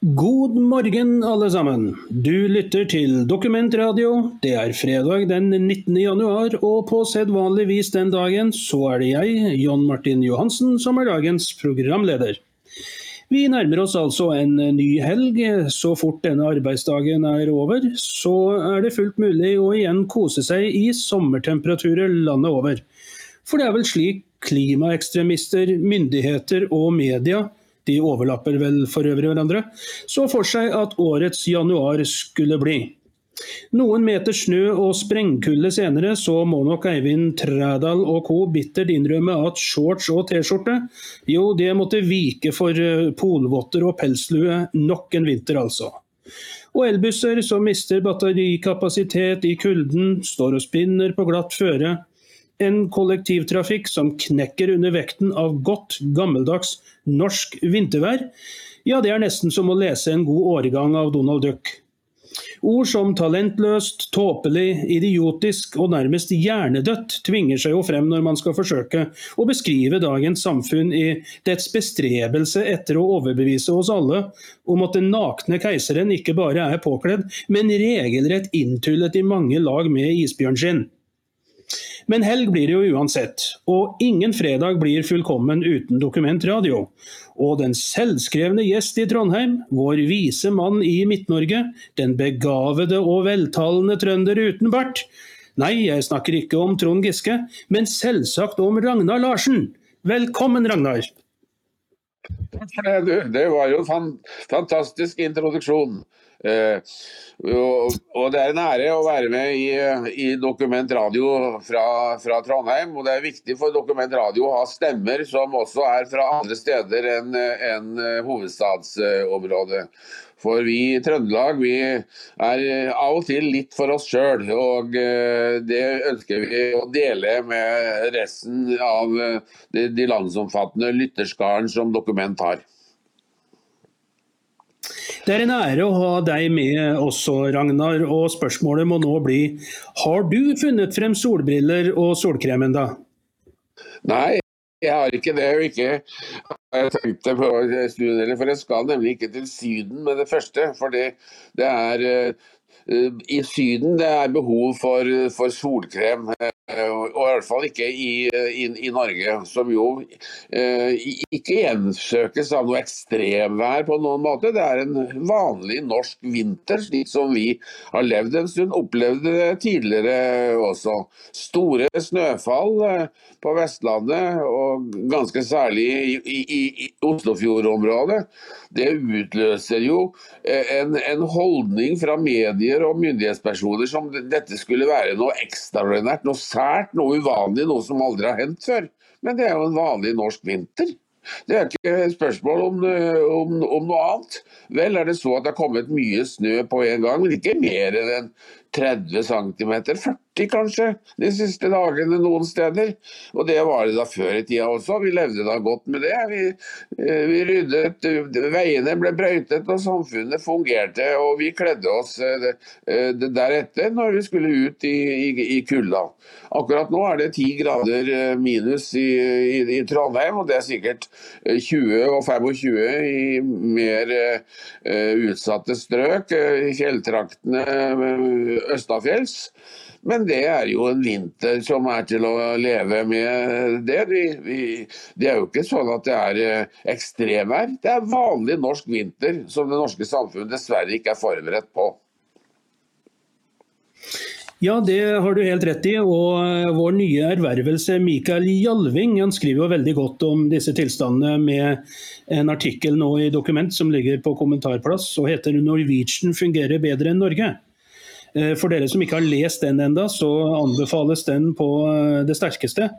God morgen, alle sammen. Du lytter til Dokumentradio. Det er fredag den 19. januar, og på sedvanlig vis den dagen så er det jeg, John Martin Johansen, som er dagens programleder. Vi nærmer oss altså en ny helg. Så fort denne arbeidsdagen er over, så er det fullt mulig å igjen kose seg i sommertemperaturer landet over. For det er vel slik klimaekstremister, myndigheter og media de overlapper vel for øvrig hverandre, så for seg at årets januar skulle bli. Noen meter snø og sprengkulde senere, så må nok Eivind Trædal og co. bittert innrømme at shorts og T-skjorte, jo det måtte vike for eh, polvotter og pelslue nok en vinter, altså. Og elbusser som mister batterikapasitet i kulden, står og spinner på glatt føre, en kollektivtrafikk som knekker under vekten av godt, gammeldags norsk vintervær, ja, det er nesten som å lese en god årgang av Donald Duck. Ord som talentløst, tåpelig, idiotisk og nærmest hjernedødt tvinger seg jo frem når man skal forsøke å beskrive dagens samfunn i dets bestrebelse etter å overbevise oss alle om at den nakne keiseren ikke bare er påkledd, men regelrett inntullet i mange lag med isbjørnskinn. Men helg blir det jo uansett, og ingen fredag blir fullkommen uten dokumentradio. Og den selvskrevne gjest i Trondheim, vår vise mann i Midt-Norge, den begavede og veltalende trønder uten bart. Nei, jeg snakker ikke om Trond Giske, men selvsagt om Ragnar Larsen. Velkommen, Ragnar. Det var jo en fantastisk introduksjon. Eh, og, Det er en ære å være med i, i Dokument Radio fra, fra, Trondheim. og Det er viktig for Dokument Radio å ha stemmer som også er fra andre steder enn en hovedstadsområdet. For vi i Trøndelag vi er av og til litt for oss sjøl, og eh, det ønsker vi å dele med resten av de landsomfattende lytterskaren som Dokument har. Det er en ære å ha deg med også, Ragnar. Og spørsmålet må nå bli, har du funnet frem solbriller og solkremen da? Nei, jeg har ikke det. og ikke jeg det på studier, for Jeg skal nemlig ikke til Syden med det første. For det, det er eh, i Syden det er behov for, for solkrem. Eh, og i hvert fall ikke i, i, i Norge, som jo eh, ikke gjensøkes av noe ekstremvær på noen måte. Det er en vanlig norsk vinter, slik som vi har levd en stund. Opplevde det tidligere også. Store snøfall eh, på Vestlandet, og ganske særlig i, i, Oslofjordområdet. Det utløser jo eh, en, en holdning fra medier og myndighetspersoner som dette skulle være noe ekstraordinært. noe svært, noe uvanlig, noe som aldri har hendt før. Men det er jo en vanlig norsk vinter. Det er ikke et spørsmål om, eh, om, om, noe annet. Vel er det så at det har kommet mye snø på en gang, men ikke mer enn 30 cm, 40 kanskje, de siste dagene noen steder. Og det var det da før i tida også. Vi levde da godt med det. Vi, eh, vi ryddet, veiene ble brøytet og samfunnet fungerte. Og vi kledde oss eh, deretter når vi skulle ut i, i, i kulda. Akkurat nå er det 10 grader minus i, i, i Trondheim, og det er sikkert 20 og 25 i mer utsatte strøk. Fjelltraktene østafjells. Men det er jo en vinter som er til å leve med det. Vi, vi, det er jo ikke sånn at det er eh, ekstremvær. Det er vanlig norsk vinter som det norske samfunnet dessverre ikke er forberedt på. Ja, det har du helt rett i. Og eh, vår nye ervervelse Mikael Jalving han skriver jo veldig godt om disse tilstandene med en artikkel nå i Dokument som ligger på kommentarplass og heter 'Norwegian fungerer bedre enn Norge'. Eh, for dere som ikke har lest den enda, så anbefales den på eh, det sterkeste.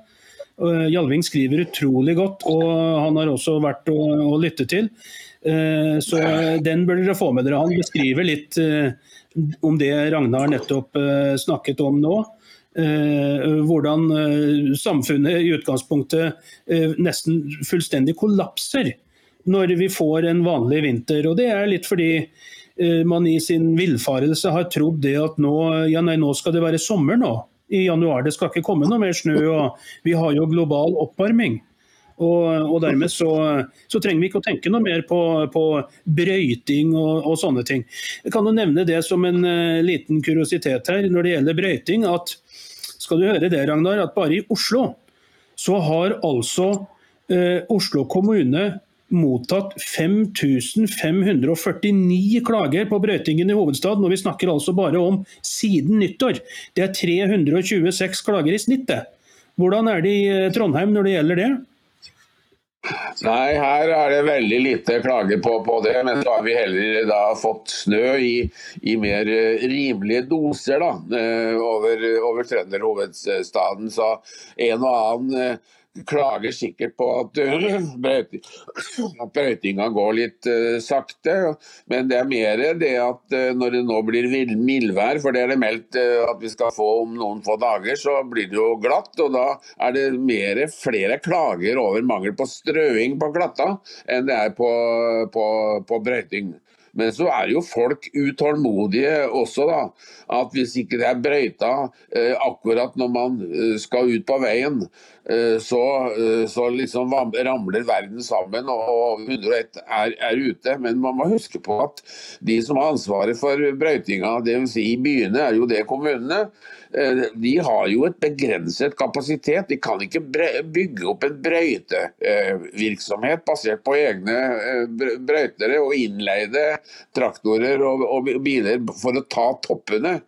Eh, Hjalving skriver utrolig godt, og han har også vært å, å lytte til. Så den bør dere få med dere. Han beskriver litt om det Ragnar nettopp snakket om nå. Hvordan samfunnet i utgangspunktet nesten fullstendig kollapser når vi får en vanlig vinter. Og det er litt fordi man i sin villfarelse har trodd det at nå, ja, nei, nå skal det være sommer nå. I januar det skal ikke komme noe mer snø. og Vi har jo global oppvarming. Og, og dermed så, så, trenger vi ikke å tenke noe mer på, på brøyting og, og, sånne ting. Jeg kan jo nevne det som en uh, liten kuriositet her når det gjelder brøyting. at skal du høre det, Ragnar, at bare i Oslo så har altså uh, Oslo kommune mottatt 5549 klager på brøytingen i hovedstaden. Og vi snakker altså bare om siden nyttår. Det er 326 klager i snittet. Hvordan er det i eh, Trondheim når det gjelder det? Nei, her er det veldig lite klager på, på, det. Men så har vi heller da fått snø i, i mer eh, rimelige doser da, eh, over, over trønderhovedstaden. Så en og annen klager sikkert på at, at brøytinga går litt uh, sakte. Men det er mer det at uh, når det nå blir mildvær, for det er det meldt at vi skal få om noen få dager, så blir det jo glatt. Og da er det mer, flere klager over mangel på strøing på glatta enn det er på, på, på brøyting. Men så er jo folk utålmodige også, da. At hvis ikke det er brøyta eh, akkurat når man skal ut på veien, Eh, så, eh, så liksom ramler verden sammen og 101 er, er, ute. Men man må huske på at de som har ansvaret for brøytinga, dvs. Si i byene, er jo det kommunene. Eh, de har jo et begrenset kapasitet. De kan ikke bygge opp en brøytevirksomhet basert på egne brøytere og innleide traktorer og biler for å ta toppene.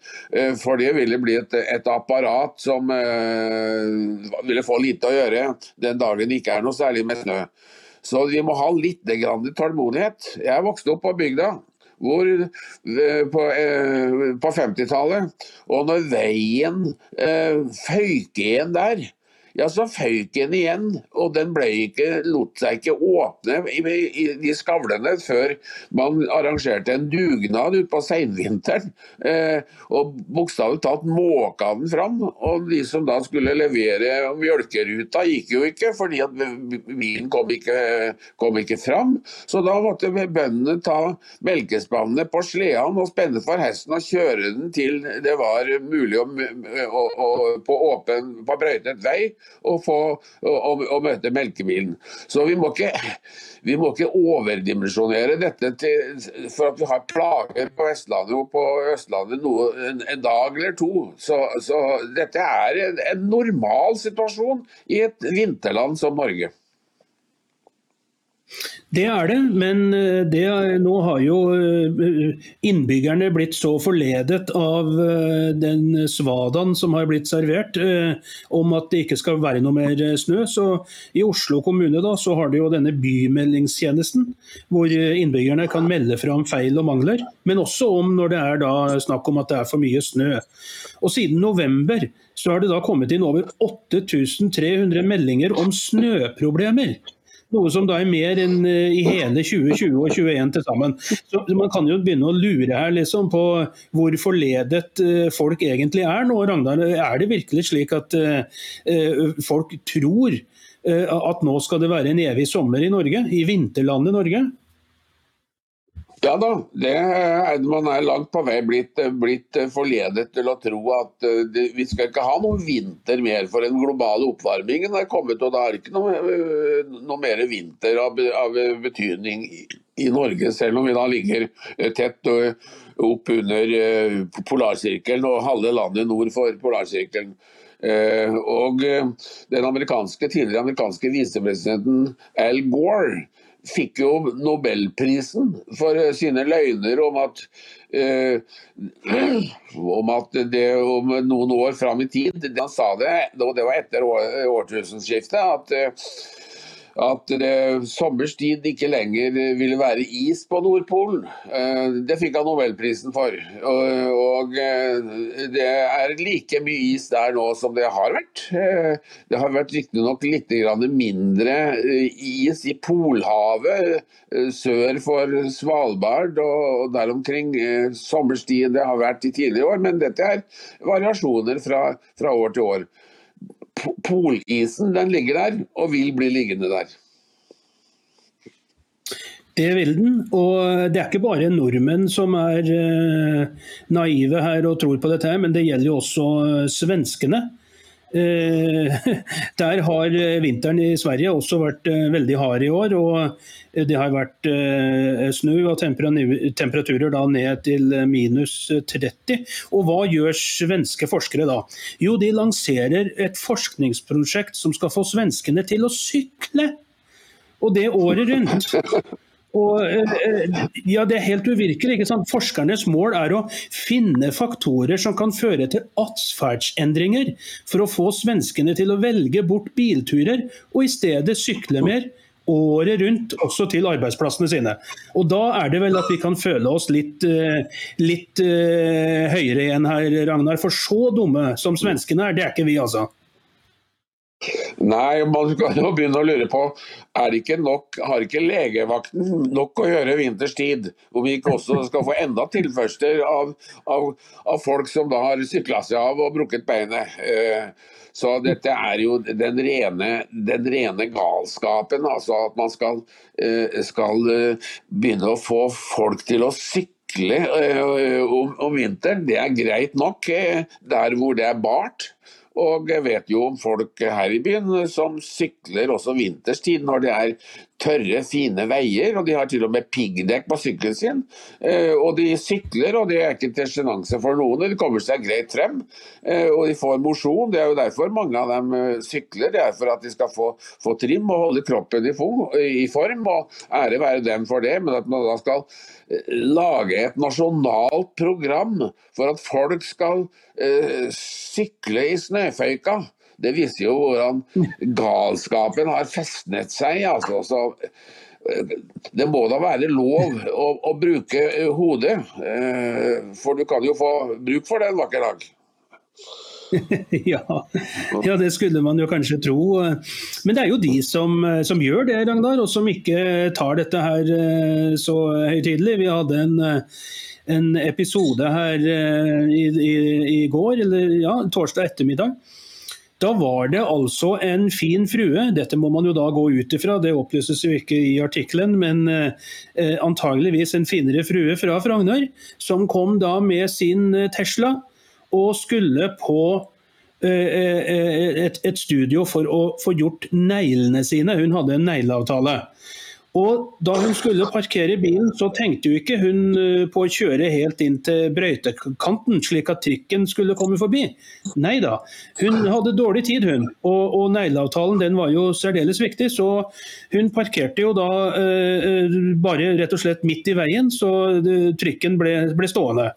For det ville bli et, et apparat som ville få lite å gjøre den dagen det ikke er noe særlig med snø. Så vi må ha litt tålmodighet. Jeg vokste opp på bygda hvor, eh, på, eh, på 50-tallet. Og når veien eh, føyk igjen der, ja, så føyk den igjen. Og den ikke, lot seg ikke åpne i, i, de skavlene før man arrangerte en dugnad utpå seinvinteren. Eh, og bokstavelig talt måka den fram. Og de som da skulle levere mjølkeruta, gikk jo ikke, fordi at bilen kom ikke, kom ikke fram. Så da måtte bøndene ta melkespannene på sleden og spenne for hesten og kjøre den til det var mulig å, å, å på åpen, på brøytet vei å, få, å, å møte melkebilen. Så vi må ikke, ikke overdimensjonere dette til, for at vi har plager på Vestlandet og på Østlandet noe, en, en, dag eller to. Så, så dette er en, en normal situasjon i et vinterland som Norge. Det er det, men det er, nå har jo eh, innbyggerne blitt så forledet av eh, den svadaen som har blitt servert om at det ikke skal være noe mer snø. Så I Oslo kommune da, så har de jo denne bymeldingstjenesten, hvor innbyggerne kan melde fram feil og mangler. Men også om når det er da snakk om at det er for mye snø. Og Siden november så har det da kommet inn over 8300 meldinger om snøproblemer. Noe som da er mer enn eh, i hele 2020 og 2021 til sammen. Så Man kan jo begynne å lure her liksom på hvor forledet eh, folk egentlig er nå. Ragnar, er det virkelig slik at eh, folk tror at nå skal det være en evig sommer i Norge? I vinterlandet Norge? Ja da, er, man er langt på vei blitt, blitt, forledet til å tro at eh, det, vi skal ikke ha noen vinter mer, for den globale oppvarmingen er kommet. Og da er det ikke noe, eh, noe mer vinter av, av betydning i, i, Norge, selv om vi da ligger eh, tett opp under polarsirkelen og halve landet nord for polarsirkelen. Og den amerikanske, tidligere amerikanske visepresidenten Al Gore fikk jo Nobelprisen for eh, sine løgner om at, Uh, om at det om noen år fram i tid Han sa det, og det var etter årtusenskiftet, at eh, at det sommerstid ikke lenger ville være is på Nordpolen. Eh, det fikk han Nobelprisen for. Og eh, det er like mye is der nå som det har vært. Eh, det har vært riktignok litt mindre is i Polhavet sør for Svalbard og der omkring sommerstid det har vært i tidligere år, men dette er variasjoner fra, fra år til år polisen den ligger der, og vil bli liggende der. Det vil den. Og det er ikke bare nordmenn som er uh, naive her og tror på dette, men det gjelder jo også uh, svenskene. Eh, der har vinteren i Sverige også vært veldig hard i år. og Det har vært snø og temperaturer da ned til minus 30. Og Hva gjør svenske forskere da? Jo, de lanserer et forskningsprosjekt som skal få svenskene til å sykle. Og det året rundt. Og, eh, ja, Det er helt uvirkelig. ikke sant? Forskernes mål er å finne faktorer som kan føre til atferdsendringer, for å få svenskene til å velge bort bilturer og i stedet sykle mer året rundt, også til arbeidsplassene sine. Og Da er det vel at vi kan føle oss litt, eh, litt høyere igjen her, Ragnar. For så dumme som svenskene er, det er ikke vi, altså. Nei, man kan jo begynne å lure på er ikke nok, har ikke legevakten nok å gjøre vinterstid? Om vi ikke også skal få enda tilførsler av, av, av folk som da har sykla seg av og brukket beinet. Eh, så dette er jo den rene, den rene galskapen. Altså at man skal, eh, skal eh, begynne å få folk til å sykle om, om vinteren. Det er greit nok der hvor det er bart. Og jeg vet jo om folk her i byen som sykler også vinterstid når det er tørre, fine veier. Og de har til og med piggdekk på sykkelen sin. Eh, og de sykler, og det er ikke til sjenanse for noen. De kommer seg greit frem. Eh, og de får mosjon. Det er jo derfor mange av dem eh, sykler. Det er for at de skal få, få trim og holde kroppen i, form. Og ære være dem for det. Men at man da skal lage et nasjonalt program for at folk skal sykle i snøføyka. Det viser jo hvordan galskapen har festnet seg. Altså. Så, uh, det må da være lov å, å bruke hodet, uh, for du kan jo få bruk for det en vakker dag. ja. ja. det skulle man jo kanskje tro. Men det er jo de som, som, gjør det, Ragnar, og som ikke tar dette her eh, så høytidelig. Vi hadde en, en episode her eh, i, i, i, går, eller ja, torsdag ettermiddag. Da var det altså en fin frue, dette må man jo da gå ut ifra, det opplyses jo ikke i artikkelen, men eh, antageligvis en finere frue fra Frogner, som kom da med sin Tesla og skulle på eh, eh, et, et, studio for å få gjort neglene sine. Hun hadde en negleavtale. Og Da hun skulle parkere bilen, så tenkte hun ikke hun eh, på å kjøre helt inn til brøytekanten, slik at trikken skulle komme forbi. Nei da, hun hadde dårlig tid, hun. Og, og negleavtalen den var jo særdeles viktig, så hun parkerte jo da eh, bare rett og slett midt i veien, så trikken ble, ble stående.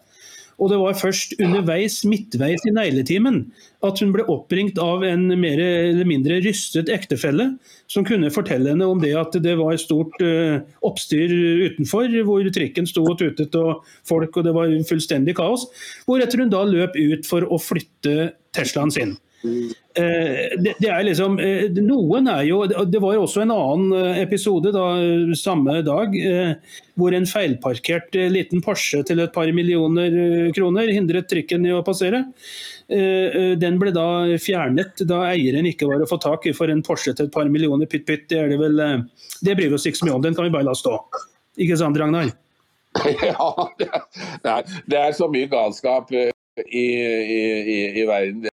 Og det var først underveis, midtveis i negletimen, at hun ble oppringt av en mer eller mindre rystet ektefelle, som kunne fortelle henne om det at det var et stort uh, oppstyr utenfor, hvor trikken sto og tutet og folk, og det var fullstendig kaos. Hvoretter hun da løp ut for å flytte Teslaen sin. Eh, det, det, er liksom eh, Noen er jo Det var jo også en annen eh, episode da, samme dag hvor en feilparkert liten Porsche til et par millioner kroner hindret trikken i å passere. Den ble da fjernet da eieren ikke var å få tak i for en Porsche til et par millioner pytt pytt. Det, det, vel, det bryr vi oss ikke så mye om, den kan vi bare la stå. Ikke sant, Ragnar? Ja, det er, det er så mye galskap i, i, i, i verden.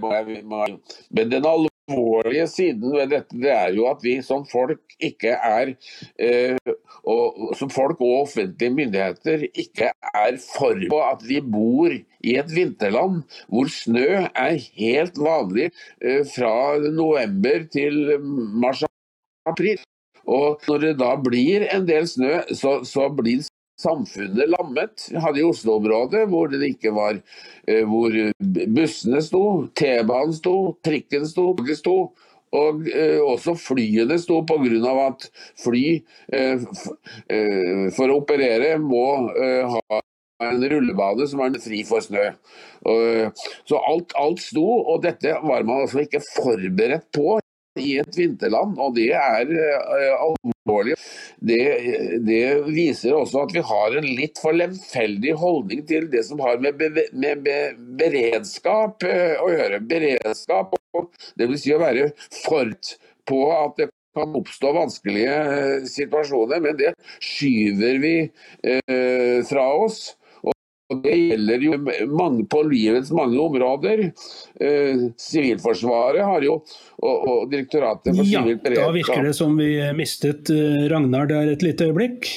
Men den alvorlige siden ved dette det er jo at vi som folk ikke er eh, og Som folk og offentlige myndigheter ikke er for på at vi bor i et vinterland hvor snø er helt vanlig eh, fra november til mars-april. Og når det da blir en del snø, så, så blir samfunnet lammet. Vi hadde i Oslo-området hvor var eh, hvor bussene sto, T-banen sto, trikken sto, toget sto. Og eh, også flyene sto pga. at fly eh, eh, for å operere må eh, ha en rullebane som er fri for snø. Og, så alt, alt sto, og dette var man altså ikke forberedt på i et vinterland, og det er uh, alvorlig. Det, det, viser også at vi har en litt for lemfeldig holdning til det som har med, be, med be, beredskap uh, å gjøre. Beredskap, dvs. Si å være fort på at det kan oppstå vanskelige uh, situasjoner, men det skyver vi fra oss. Og Det gjelder jo mange, på livets mange områder. Eh, Sivilforsvaret har jo, og, og Direktoratet for Ja, sivilt da virker det som vi mistet eh, Ragnar der et lite øyeblikk.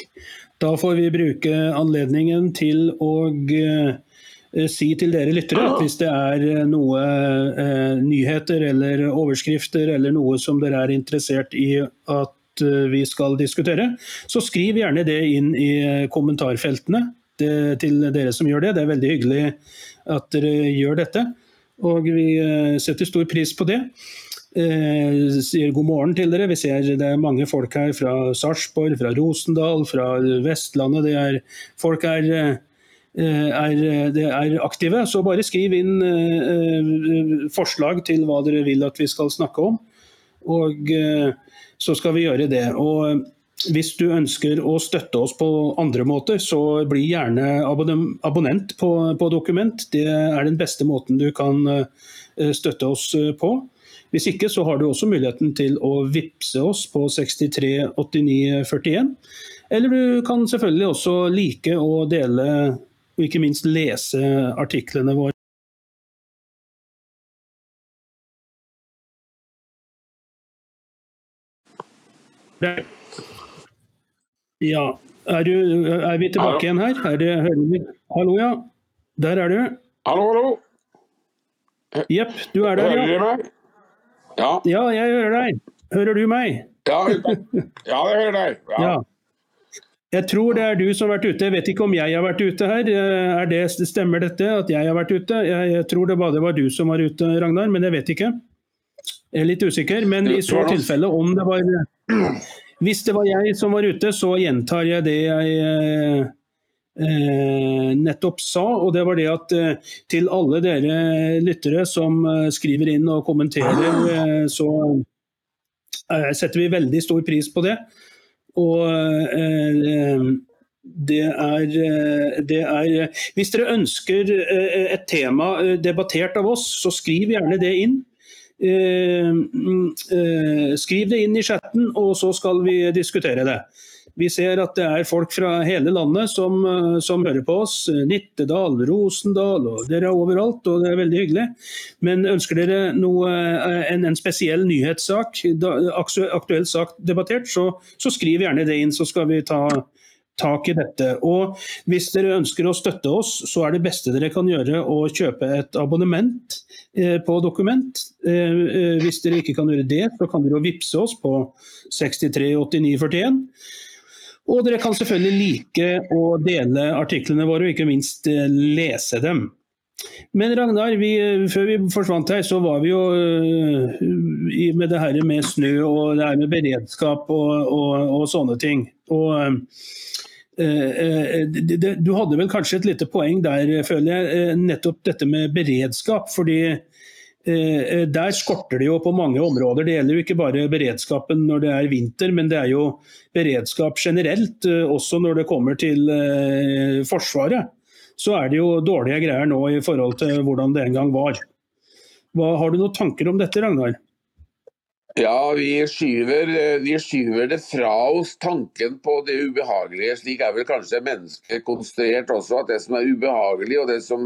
Da får vi bruke anledningen til å eh, si til dere lyttere at hvis det er noe eh, nyheter eller overskrifter eller noe som dere er interessert i at vi skal diskutere, så skriv gjerne det inn i kommentarfeltene det, til dere som gjør det. Det er veldig hyggelig at dere gjør dette, og vi eh, setter stor pris på det. Eh, sier god morgen til dere. Vi ser det er mange folk her fra Sarpsborg, fra Rosendal, fra Vestlandet. Det er, folk er, eh, er, er aktive. Så bare skriv inn eh, eh, forslag til hva dere vil at vi skal snakke om. Og eh, så skal vi gjøre det. Og hvis du ønsker å støtte oss på andre måter, så bli gjerne abonnent på, på Dokument. Det er den beste måten du kan eh, støtte oss eh, på. Hvis ikke så har du også muligheten til å vippse oss på 638941. Eller du kan selvfølgelig også like og dele, og ikke minst lese artiklene våre. Der. Ja, er, du, er vi tilbake Hallo. igjen her? Er det, hører vi? Hallo, ja. Der er du. Hallo, hallo! Jepp, du er der, Hører ja. dere meg? Ja, Ja, jeg hører deg. Hører du meg? ja, ja jeg hører deg. Ja. Ja. Jeg tror det er du som har vært ute. Jeg vet ikke om jeg har vært ute her. Eh, Er det, stemmer dette, at jeg har vært ute? Jeg, jeg tror det bare var du som var ute, Ragnar, men jeg vet ikke. Jeg er litt usikker. Men i så tilfelle, om det var Hvis det var jeg som var ute, så gjentar jeg det jeg eh, eh, nettopp sa. Og det var det at eh, til alle dere lyttere som skriver inn og kommenterer, så setter vi veldig stor pris på det. Og det er, det er Hvis dere ønsker et tema debattert av oss, så skriv gjerne det inn. Eh, mm, eh, skriv det inn i chatten, og så skal vi diskutere det. Vi ser at det er folk fra hele landet som, eh, som hører på oss. Nittedal, Rosendal, og dere er overalt, og det er veldig hyggelig. Men ønsker dere noe, en, en spesiell nyhetssak, aktuell sak debattert, så, så skriv gjerne det inn, så skal vi ta tak i dette. Og hvis dere ønsker å støtte oss, så er det beste dere kan gjøre å kjøpe et abonnement eh, på Dokument. Eh, eh, hvis dere ikke kan gjøre det, så kan dere vippse oss på 638941. Og dere kan selvfølgelig like å dele artiklene våre, og ikke minst lese dem. Men Ragnar, vi, før vi forsvant her, så var vi jo med det her med snø og det her med beredskap og, og, og sånne ting. Og det, det, Du hadde vel kanskje et lite poeng der, føler jeg, øh, nettopp dette med beredskap. fordi der skorter det jo på mange områder. Det gjelder jo ikke bare beredskapen når det er vinter, men det er jo beredskap generelt, også når det kommer til Forsvaret så er det jo dårlige greier nå i forhold til hvordan det en gang var. Hva, har du noen tanker om dette, Ragnar? Ja, vi skyver, eh, vi skyver det fra oss tanken på det ubehagelige. Slik er vel kanskje mennesket konstruert også, at det som er ubehagelig og det som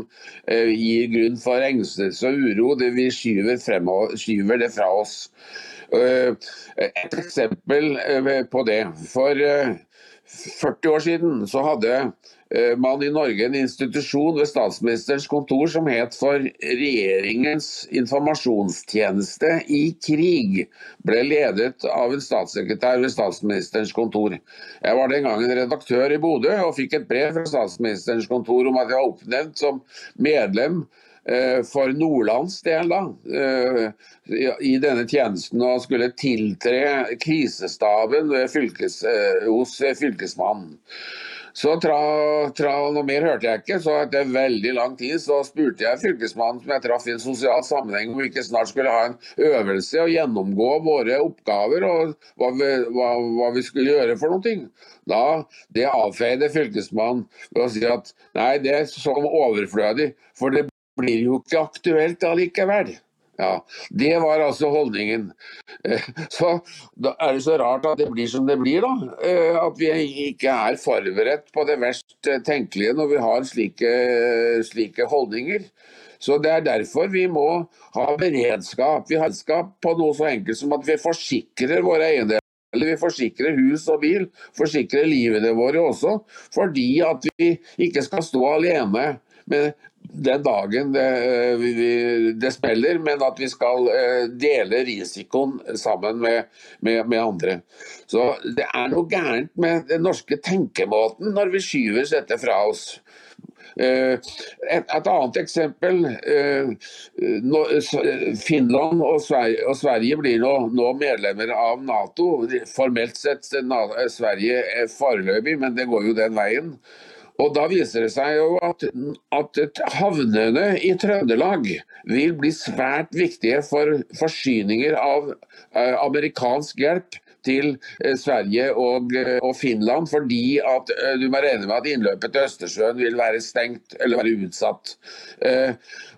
eh, gir grunn for engstelse og uro, det vi skyver, fremover, skyver det fra oss. Uh, et eksempel uh, på det. For uh, 40 år siden så hadde man i Norge en institusjon ved statsministerens kontor som het for Regjeringens informasjonstjeneste i krig. Ble ledet av en statssekretær ved statsministerens kontor. Jeg var den gangen redaktør i Bodø og fikk et brev fra statsministerens kontor om at jeg var oppnevnt som medlem eh, for Nordlands del da, eh, i denne tjenesten og skulle tiltre krisestaben eh, hos eh, fylkesmannen. Så tra, tra, noe mer hørte jeg ikke, så etter veldig lang tid så spurte jeg fylkesmannen som jeg traff i en sosial sammenheng om vi ikke snart skulle ha en øvelse og gjennomgå våre oppgaver og hva vi, hva, hva vi skulle gjøre for noe. Da, Det avfeide fylkesmannen ved å si at nei, det er sånn overflødig, for det blir jo ikke aktuelt allikevel. Ja, Det var altså holdningen. Eh, så da er det så rart at det blir som det blir, da. Eh, at vi ikke er forberedt på det verst tenkelige når vi har slike, slike holdninger. Så Det er derfor vi må ha beredskap. Vi har beredskap på noe så enkelt som at vi forsikrer våre eiendeler. Vi forsikrer hus og bil, forsikrer livene våre også. Fordi at vi ikke skal stå alene med den dagen det, det spiller, men at vi skal eh, dele risikoen sammen med, med, med, andre. Så Det er noe gærent med den norske tenkemåten når vi skyver dette fra oss. Eh, et, et, annet eksempel. Eh, Finland og Sverige blir nå, nå, medlemmer av Nato. Formelt sett Sverige er foreløpig, men det går jo den veien. Og Da viser det seg jo at, at havnene i Trøndelag vil bli svært viktige for forsyninger av uh, amerikansk hjelp til uh, Sverige og, uh, og, Finland, fordi at du må regne med at innløpet til Østersjøen vil være stengt eller være utsatt.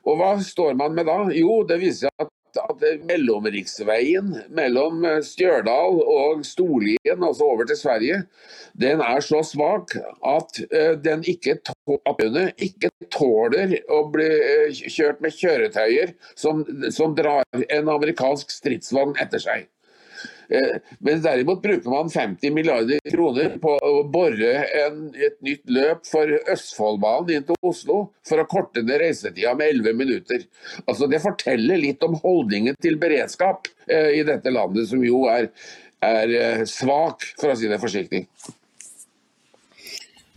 Og Hva står man med da? Jo, det viser seg at at mellomriksveien mellom eh, Stjørdal og Storlien, altså over til Sverige, den er så svak at eh, den ikke, ikke tåler å bli eh, kjørt med kjøretøyer som, som drar en amerikansk stridsvogn etter seg. Eh, men derimot bruker man 50 milliarder kroner på å bore en, et nytt løp for Østfoldbanen inn til Oslo for å korte ned reisetida med 11 minutter. Altså Det forteller litt om holdningen til beredskap eh, i dette landet, som jo er, er eh, svak, for å si det forsiktig.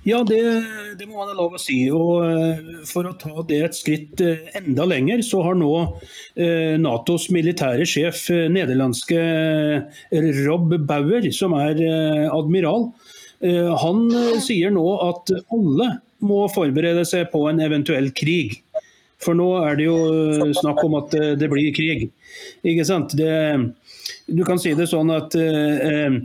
Ja, det, det, må ha lov å si. Og eh, For å ta det et skritt eh, enda lenger, så har nå eh, Natos militære sjef, nederlandske Rob Bauer, som er admiral, han sier nå at alle må forberede seg på en eventuell krig. For nå er det jo snakk om at det blir krig. Ikke sant? Det, du kan si det sånn at Eh,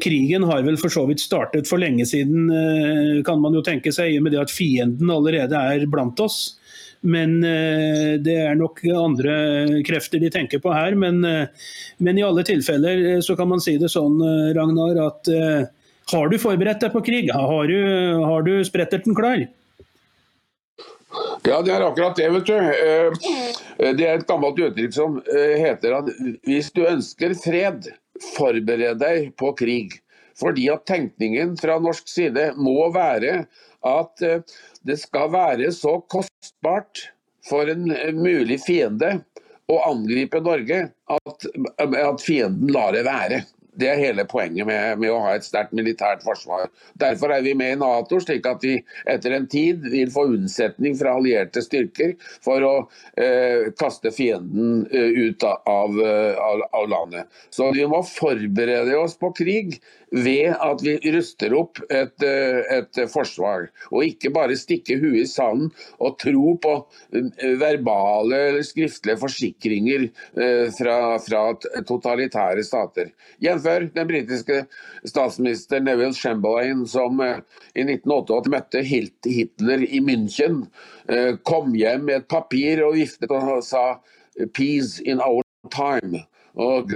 krigen har vel for så vidt startet for lenge siden, eh, kan man jo tenke seg, i og med det at fienden allerede er blant oss. Men eh, det er nok andre krefter de tenker på her. Men, men, i alle tilfeller så kan man si det sånn, Ragnar, at har du forberedt deg på krig? Har du, har du spretterten klar? Ja, det er akkurat det, vet du. Det er et gammelt uttrykk som heter at hvis du ønsker fred, forbered deg på krig. Fordi at tenkningen fra norsk side må være at eh, det skal være så kostbart for en mulig fiende å angripe Norge at, at fienden lar det være. Det er hele poenget med, med, å ha et sterkt militært forsvar. Derfor er vi med i Nato, slik at vi etter en tid vil få unnsetning fra allierte styrker for å eh, kaste fienden eh, ut av, av, av landet. Så vi må forberede oss på krig ved at vi ruster opp et, eh, et forsvar. Og ikke bare stikke huet i sanden og tro på eh, verbale eller skriftlige forsikringer eh, fra, fra totalitære stater. Jf. den britiske statsminister Neville Chamberlain som i 1988 møtte Hitler i München. Kom hjem med et papir og viftet og sa 'peace in our time'. Og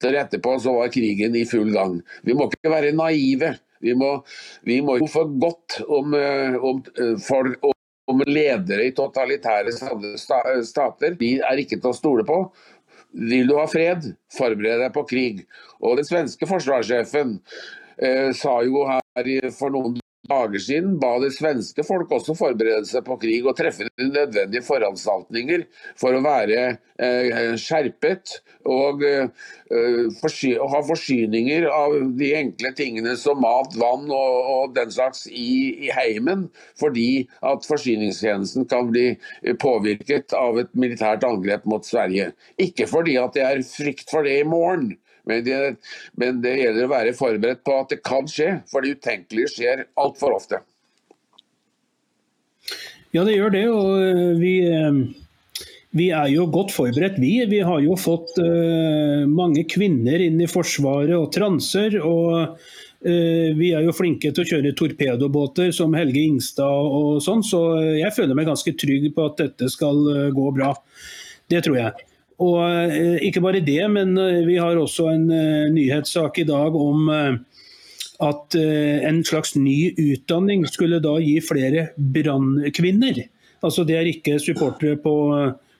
måneder etterpå så var krigen i full gang. Vi må ikke være naive. Vi må, vi må jo få godt om, eh, om, eh, folk, om ledere i totalitære stater. De er ikke til å stole på. Vil du ha fred, forbered deg på krig. Og Den svenske forsvarssjefen eh, sa jo her for noen dager siden ba det svenske folk også forberede seg på krig og treffe de nødvendige foranstaltninger for å være eh, skjerpet og eh, forsy ha forsyninger av de enkle tingene som mat, vann og, og den slags i, i, heimen, fordi at forsyningstjenesten kan bli påvirket av et militært angrep mot Sverige. Ikke fordi at det er frykt for det i morgen, men det, men det gjelder å være forberedt på at det kan skje, for det utenkelige skjer altfor ofte. Ja, det gjør det. og eh, vi, eh, vi er jo godt forberedt, vi. Vi har jo fått uh, mange kvinner inn i Forsvaret og transer. og uh, Vi er jo flinke til å kjøre torpedobåter som Helge Ingstad og sånn, så jeg føler meg ganske trygg på at dette skal gå bra. Det tror jeg. Og eh, ikke bare det, men eh, vi har også en eh, nyhetssak i dag om at en slags ny utdanning skulle da gi flere brannkvinner. Altså det er ikke supportere på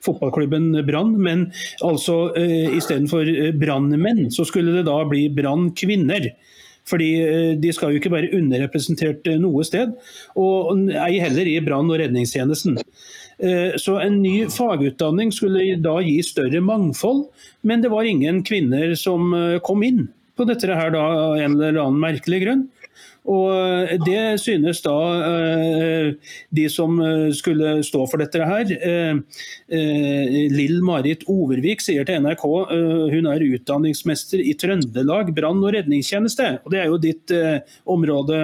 fotballklubben Brann, men altså uh, istedenfor brannmenn, så skulle det da bli brannkvinner. Fordi de skal jo ikke være underrepresentert noe sted, og ei heller i brann- og redningstjenesten. Eh, så en ny fagutdanning skulle da gi større mangfold, men det var ingen kvinner som eh, kom inn på dette her da, en eller annen merkelig grunn. Og eh, Det synes da eh, de som eh, skulle stå for dette her. Lill Marit Overvik sier til NRK hun er utdanningsmester i Trøndelag brann- og redningstjeneste. og Det er jo ditt område,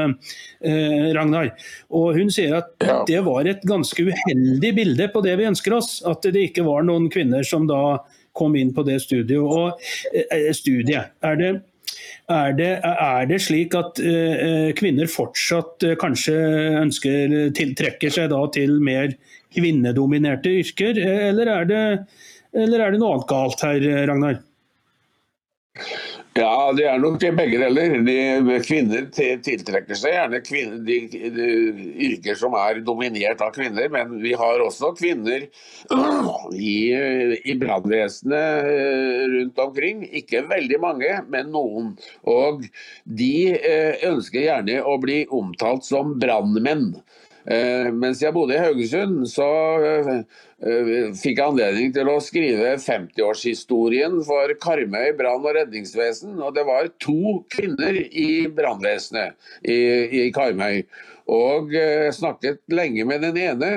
Ragnar. Og Hun sier at det var et ganske uheldig bilde på det vi ønsker oss. At det ikke var noen kvinner som da kom inn på det studiet. Og studiet, er det er det, er det slik at uh, kvinner fortsatt uh, kanskje ønsker, tiltrekker seg da til mer kvinnedominerte yrker, eller er det, eller er det noe annet galt her, Ragnar? Ja, det er nok begge deler. De, kvinner tiltrekker seg gjerne kvinner, de, de, yrker som er dominert av kvinner, men vi har også kvinner i, i brannvesenet eh, rundt omkring. Ikke veldig mange, men noen. Og de eh, ønsker gjerne å bli omtalt som brannmenn. Eh, mens jeg bodde i Haugesund, så Eh, fikk anledning til å skrive 50-årshistorien for Karmøy brann- og redningsvesen. Og det var to kvinner i brannvesenet i, i Karmøy. Og eh, snakket lenge med den ene.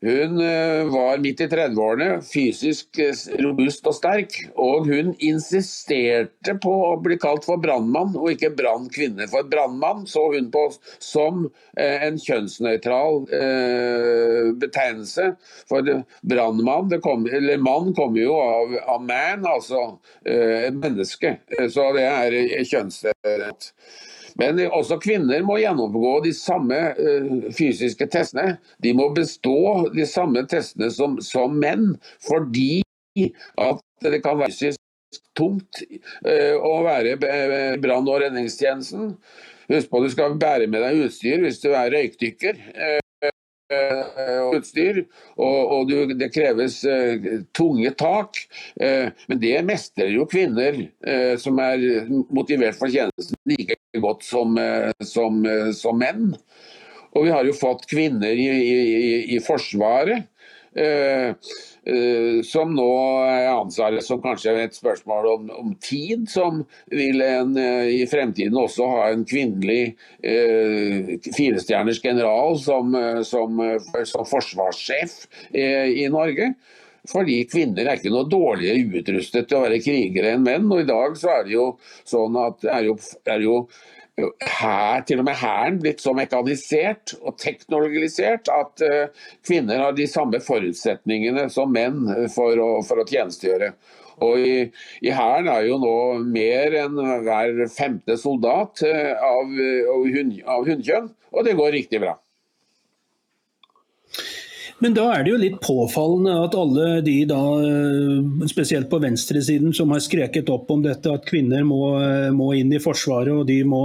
Hun eh, var midt i 30-årene, fysisk eh, robust og sterk. Og hun insisterte på å bli kalt for brannmann og ikke brannkvinne. For brannmann så hun på som eh, en kjønnsnøytral betegnelse. For brannmann, eller mann kommer jo av, av man, altså menneske. Så det er kjønnsrett. Men også kvinner må gjennomgå de samme fysiske testene. De må bestå de samme testene som, som menn, fordi at det kan være fysisk tungt uh, å være brann- og redningstjenesten. Husk på at du skal bære med deg utstyr hvis du er røykdykker. Og utstyr, og, og det kreves tunge tak. Men det mestrer jo kvinner som er motivert for tjenesten like godt som, som, som, menn. Og vi har jo fått kvinner i, i, i Forsvaret. Uh, som nå anser det som kanskje et spørsmål om, om tid, som vil en, uh, i fremtiden også ha en kvinnelig uh, firestjerners general som, som, som forsvarssjef i Norge. Fordi kvinner er ikke noe dårligere utrustet til å være krigere enn menn. Og i dag så er det jo sånn at er jo, er jo her, til og med Hæren blitt så mekanisert og teknologisert at uh, kvinner har de samme forutsetningene som menn for å, for å tjenestegjøre. Og I Hæren er jo nå mer enn hver femte soldat uh, av, av, av hunnkjønn, og det går riktig bra. Men da er det jo litt påfallende at alle de da, eh, spesielt på venstresiden, som har skreket opp om dette, at kvinner må, eh, må inn i Forsvaret og de må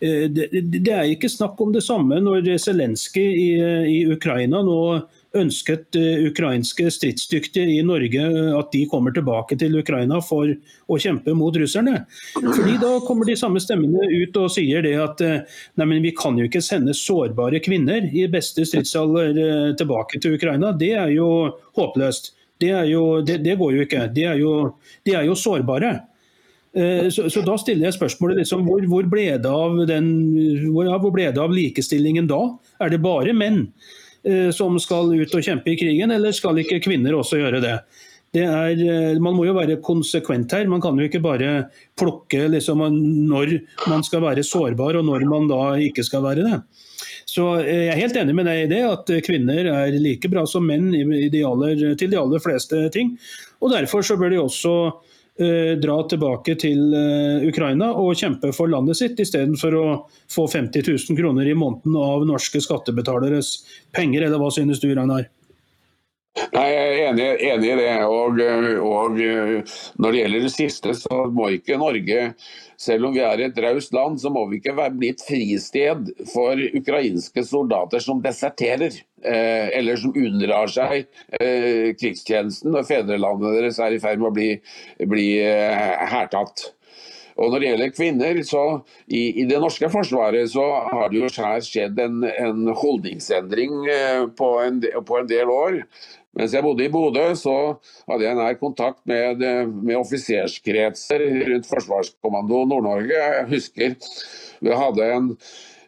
eh, det, det, er ikke snakk om det samme når Zelenskyj i, i Ukraina nå ønsket uh, ukrainske stridsdyktige i Norge uh, at de kommer tilbake til Ukraina for å kjempe mot russerne. Fordi Da kommer de samme stemmene ut og sier det at uh, nei, men vi kan jo ikke sende sårbare kvinner i beste stridsalder tilbake til Ukraina. Det er jo håpløst. Det, er jo, det, det går jo ikke. De er jo, de er jo sårbare. Så, så, da stiller jeg spørsmålet liksom, hvor, hvor, ble den, hvor, hvor, ble det av likestillingen da? Er det bare menn? Eh, som skal ut og kjempe i krigen, eller skal ikke kvinner også gjøre det? det er, eh, man må jo være konsekvent her. Man kan jo ikke bare plukke liksom, når man skal være sårbar og når man da ikke skal være det. Så eh, Jeg er helt enig med deg i det, at kvinner er like bra som menn de aller, til de aller fleste ting. Og Derfor så bør de også dra tilbake til eh, Ukraina og kjempe for landet sitt, istedenfor å få 50 000 kroner i måneden av norske skattebetaleres penger, eller hva synes du, Ragnar? Nei, Jeg er enig, enig i det. Og, og, Når det gjelder det siste, så må ikke Norge, selv om vi er et raust land, så må vi ikke bli et fristed for ukrainske soldater som deserterer. Eh, eller som unndrar seg eh, krigstjenesten når fedrelandet deres er i ferd med å bli, bli eh, hærtatt. Og Når det gjelder kvinner, så i, i det norske forsvaret så har det jo skjedd en, en holdningsendring eh, på en, på en del år. Mens jeg bodde i Bodø, så hadde jeg nær kontakt med, med offiserskretser rundt Forsvarskommando Nord-Norge. Jeg husker vi hadde en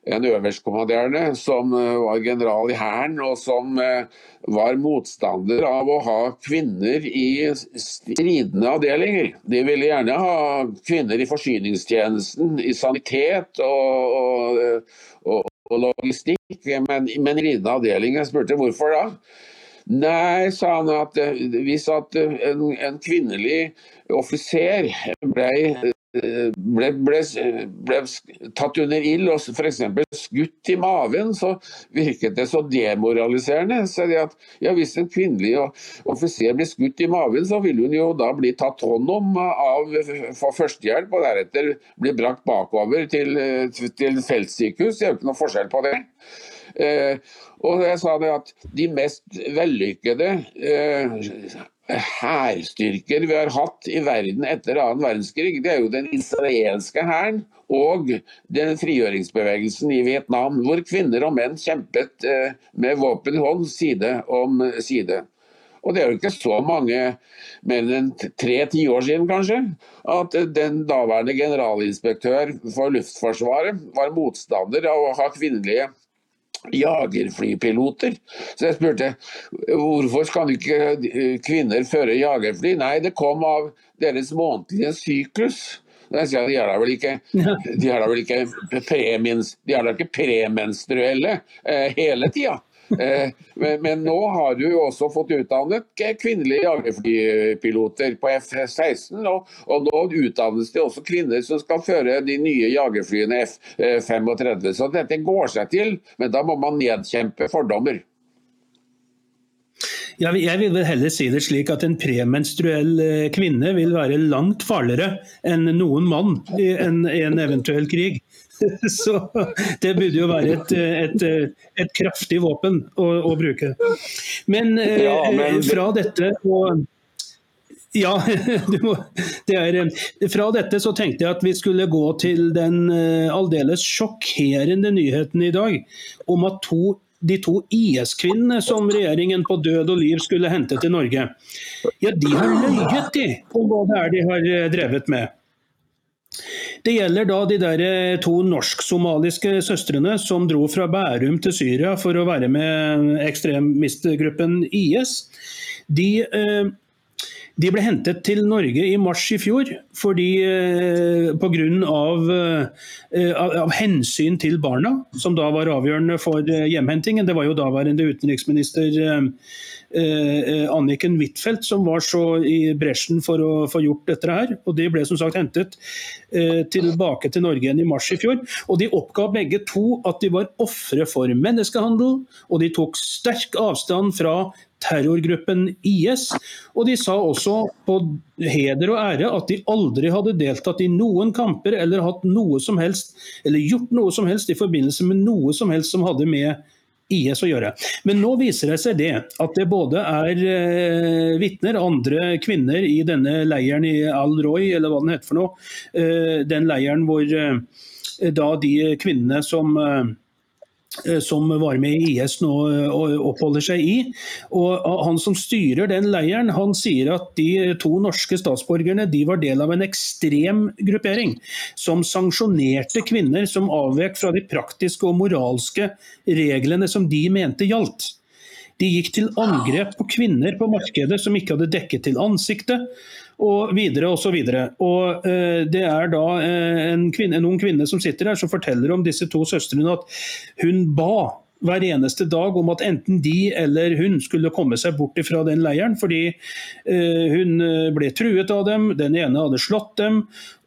en øverstkommanderende som eh, var general i Hæren, og som eh, var motstander av å ha kvinner i stridende avdelinger. De ville gjerne ha kvinner i forsyningstjenesten, i sanitet og, og, og, og logistikk, men, men i stridende avdelinger. Jeg spurte hvorfor da. Nei, sa han, at eh, hvis at en, en kvinnelig offiser ble ble, ble, ble, tatt under ild og f.eks. skutt i maven, så virket det så demoraliserende. Så det at, ja, Hvis en kvinnelig offiser blir skutt i maven, så vil hun jo da bli tatt hånd om av for førstehjelp og deretter bli brakt bakover til, til feltsykehus. Det er jo ikke noe forskjell på det. Eh, og jeg sa det at de mest vellykkede eh, hærstyrker vi har hatt i verden etter annen verdenskrig, det er jo den israelske hæren og den frigjøringsbevegelsen i Vietnam, hvor kvinner og menn kjempet eh, med våpen i hånd side om side. Og det er jo ikke så mange, mer enn tre tiår siden kanskje, at den daværende generalinspektør for Luftforsvaret var motstander av å ha kvinnelige jagerflypiloter. Så jeg spurte hvorfor skal ikke kvinner føre jagerfly? Nei, det kom av deres månedlige syklus. Jeg sier, de er da vel ikke, de er da vel ikke, premins, de er da ikke premenstruelle eh, hele tida. Eh, men, nå har du også fått utdannet kvinnelige jagerflypiloter på F-16. Og, nå utdannes det også kvinner som skal føre de nye jagerflyene F-35. Så dette går seg til, men da må man nedkjempe fordommer. Ja, jeg vil vel heller si det slik at en premenstruell eh, kvinne vil være langt farligere enn noen mann i en, en eventuell krig. Så det burde jo være et, et, et kraftig våpen å, å bruke. Men, eh, ja, men, fra dette og ja, må, det er, fra dette så tenkte jeg at vi skulle gå til den eh, aldeles sjokkerende nyheten i dag om at to, de to IS-kvinnene som regjeringen på død og liv skulle hente til Norge, ja, de har løyet de om hva det er de har eh, drevet med. Det gjelder da de der eh, to norsk-somaliske søstrene som dro fra Bærum til Syria for å være med ekstremistgruppen IS. De eh, de ble hentet til Norge i mars i fjor fordi eh, pga. Av, av, hensyn til barna, som da var avgjørende for hjemhentingen. Det var jo daværende utenriksminister Anniken Huitfeldt som var så i bresjen for å få gjort dette her. og De ble som sagt hentet eh, tilbake til Norge igjen i mars i fjor. og De oppga begge to at de var ofre for menneskehandel, og de tok sterk avstand fra terrorgruppen IS. Og de sa også på heder og ære at de aldri hadde deltatt i noen kamper eller hatt noe som helst, eller gjort noe som helst i forbindelse med noe som helst som hadde med IS å gjøre. Men nå viser det seg det at det både er eh, vitner, andre kvinner i denne leiren i Al-Roy, eller hva den heter for noe. Eh, den leiren hvor eh, da de kvinnene som eh, som var med i IS nå eh, og oppholder seg i. Og Han som styrer den leiren, han sier at de to norske statsborgerne de var del av en ekstrem gruppering som sanksjonerte kvinner som avvek fra de praktiske og moralske reglene som de mente gjaldt. De gikk til angrep på kvinner på markedet som ikke hadde dekket til ansiktet og videre og så. Og uh, Det er da uh, en, kvinne, en ung kvinne som sitter her som forteller om disse to søstrene at hun ba hver eneste dag om at enten de eller hun skulle komme seg bort fra den leiren, fordi eh, hun eh, ble truet av dem, den ene hadde slått dem.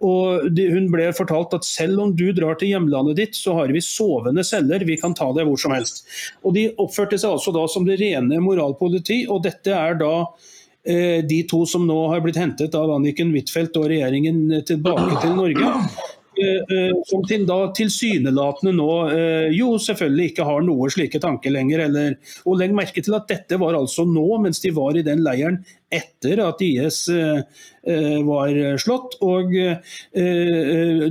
Og de, hun ble fortalt at selv om du drar til hjemlandet ditt, så har vi sovende celler, vi kan ta deg hvor som helst. Og De oppførte seg altså da som det rene moralpoliti, og dette er da de to som nå har blitt hentet av Anniken Huitfeldt og regjeringen tilbake til Norge. Eh, eh, som til, da tilsynelatende nå eh, jo selvfølgelig ikke har noe slike tanker lenger. Eller, og legg merke til at dette var altså nå, mens de var i den leiren etter at IS var slått. Og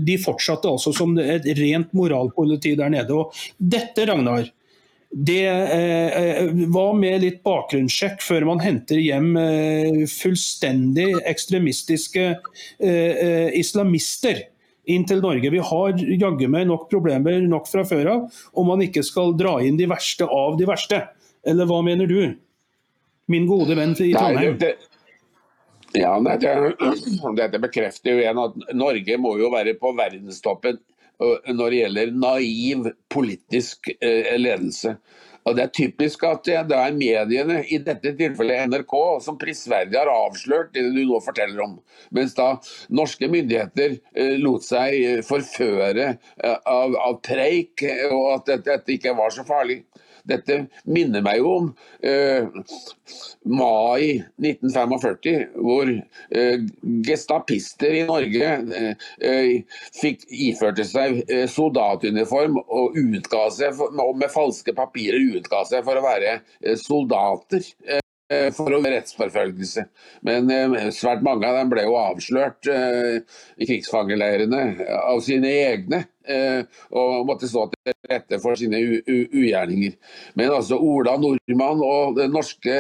de fortsatte altså som et rent moralpoliti der nede. Og dette, Ragnar, det eh, var med litt bakgrunnssjekk før man henter hjem eh, fullstendig ekstremistiske eh, islamister inn til Norge. Vi har jaggu meg nok problemer nok fra før av, om man ikke skal dra inn de verste av de verste. Eller hva mener du, min gode venn i Trondheim? Nei, det, ja, nei, det, Dette bekrefter jo igjen at Norge må jo være på verdenstoppen når det gjelder naiv politisk eh, ledelse. Og Det er typisk at det er mediene, i dette tilfellet NRK, som prisverdig har avslørt det du nå forteller om. Mens da norske myndigheter eh, lot seg forføre eh, av, av preik, og at dette, dette ikke var så farlig. Dette minner meg jo om eh, mai 1945, hvor eh, gestapister i Norge eh, fikk iførte seg soldatuniform og utga seg med falske papirer utga seg for å være soldater for å rettsforfølgelse. Men svært mange av dem ble jo avslørt i krigsfangeleirene av sine egne. Eh, og måtte stå til rette for sine ugjerninger. Men altså Ola Nordmann og det norske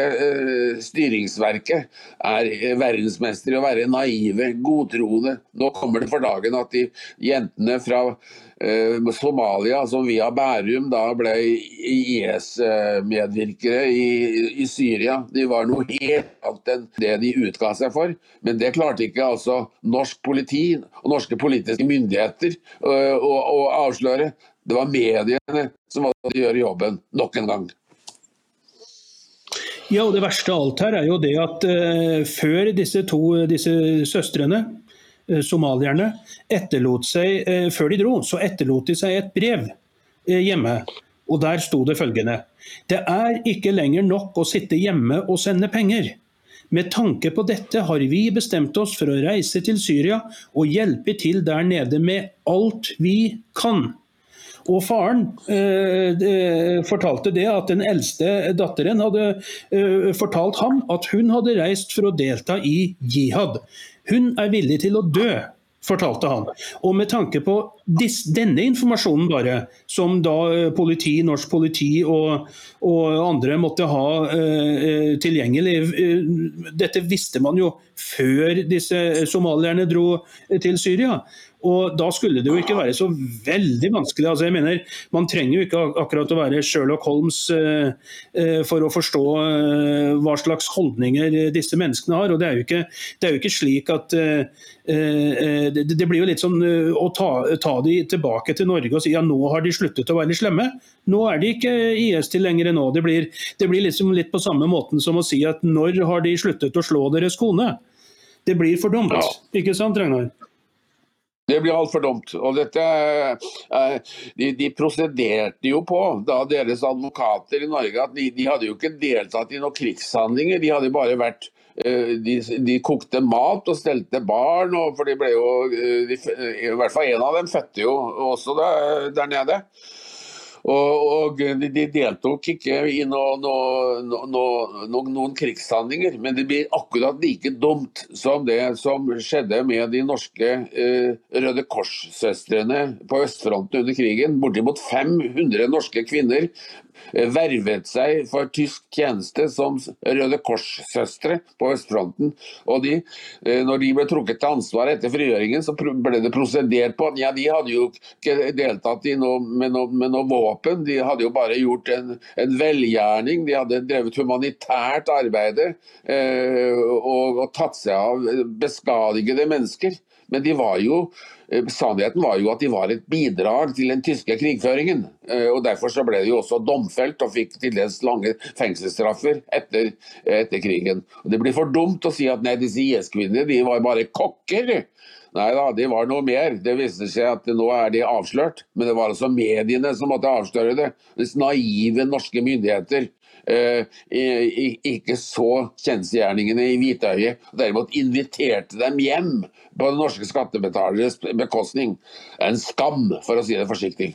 styringsverket er verdensmestere i å være naive, godtroende. Nå kommer det for dagen at de jentene fra Somalia, som via Bærum da ble IS-medvirkere i, i, Syria, de var noe helt annet enn det de utga seg for. Men det klarte ikke altså norsk politi og norske politiske myndigheter å, å å, avsløre. Det var mediene som valgte å gjøre jobben nok en gang. Ja, og Det verste av alt her er jo det at uh, før disse to disse søstrene, somalierne, etterlot seg, uh, før de dro, så etterlot de seg et brev hjemme. Og Der sto det følgende Det er ikke lenger nok å sitte hjemme og sende penger. Med tanke på dette har vi bestemt oss for å reise til Syria og hjelpe til der nede med alt vi kan. Og Faren eh, fortalte det at den eldste datteren hadde eh, fortalt ham at hun hadde reist for å delta i jihad. Hun er villig til å dø fortalte han. Og med tanke på dis, denne informasjonen bare, som da eh, politi, norsk politi og, og andre måtte ha uh, tilgjengelig uh, Dette visste man jo før disse somalierne dro til Syria. Og Da skulle det jo ikke være så veldig vanskelig. altså jeg mener, Man trenger jo ikke akkurat å være Sherlock Holmes eh, eh, for å forstå eh, hva slags holdninger disse menneskene har. og Det er jo ikke, er jo ikke slik at det, blir jo litt sånn å ta, ta, de tilbake til Norge og si ja, nå har de sluttet å være slemme. Nå er de ikke IS-tilhengere nå. Det blir, det blir liksom litt på samme måten som å si at når har de sluttet å slå deres kone? Det blir for dumt, ja. ikke sant Ragnar? Det blir altfor dumt. Og dette, de, de, prosederte jo på, da deres advokater i Norge, at de, de hadde jo ikke deltatt i noen krigshandlinger. De hadde bare vært eh, de, de, kokte mat og stelte barn, og for de ble jo eh, I hvert fall en av dem fødte jo også der, der nede. Og, og de, deltok ikke i no, no, no, noen krigshandlinger, men det blir akkurat like dumt som det som skjedde med de norske eh, Røde Kors-søstrene på østfronten under krigen. Bortimot 500 norske kvinner vervet seg for tysk tjeneste som Røde Kors-søstre på østfronten. Og de, eh, når de ble trukket til ansvar etter frigjøringen, så ble det prosedert på at ja, de hadde jo ikke deltatt noe, med, noe, med, noe, våpen, de hadde jo bare gjort en, en velgjerning. De hadde drevet humanitært arbeide eh, og, og tatt seg av beskadigede mennesker. Men de var jo, eh, sannheten var jo at de var et bidrag til den tyske krigføringen. Eh, og Derfor så ble de jo også domfelt og fikk til dels lange fengselsstraffer etter, etter krigen. Og Det blir for dumt å si at nei, disse IS-kvinnene var bare kokker. Nei da, de var noe mer. Det viste seg at nå er de avslørt. Men det var altså mediene som måtte avsløre det. Disse naive norske myndigheter ikke så kjensgjerningene i hvitøyet, og derimot inviterte dem hjem på den norske skattebetaleres bekostning. En skam, for å si det forsiktig.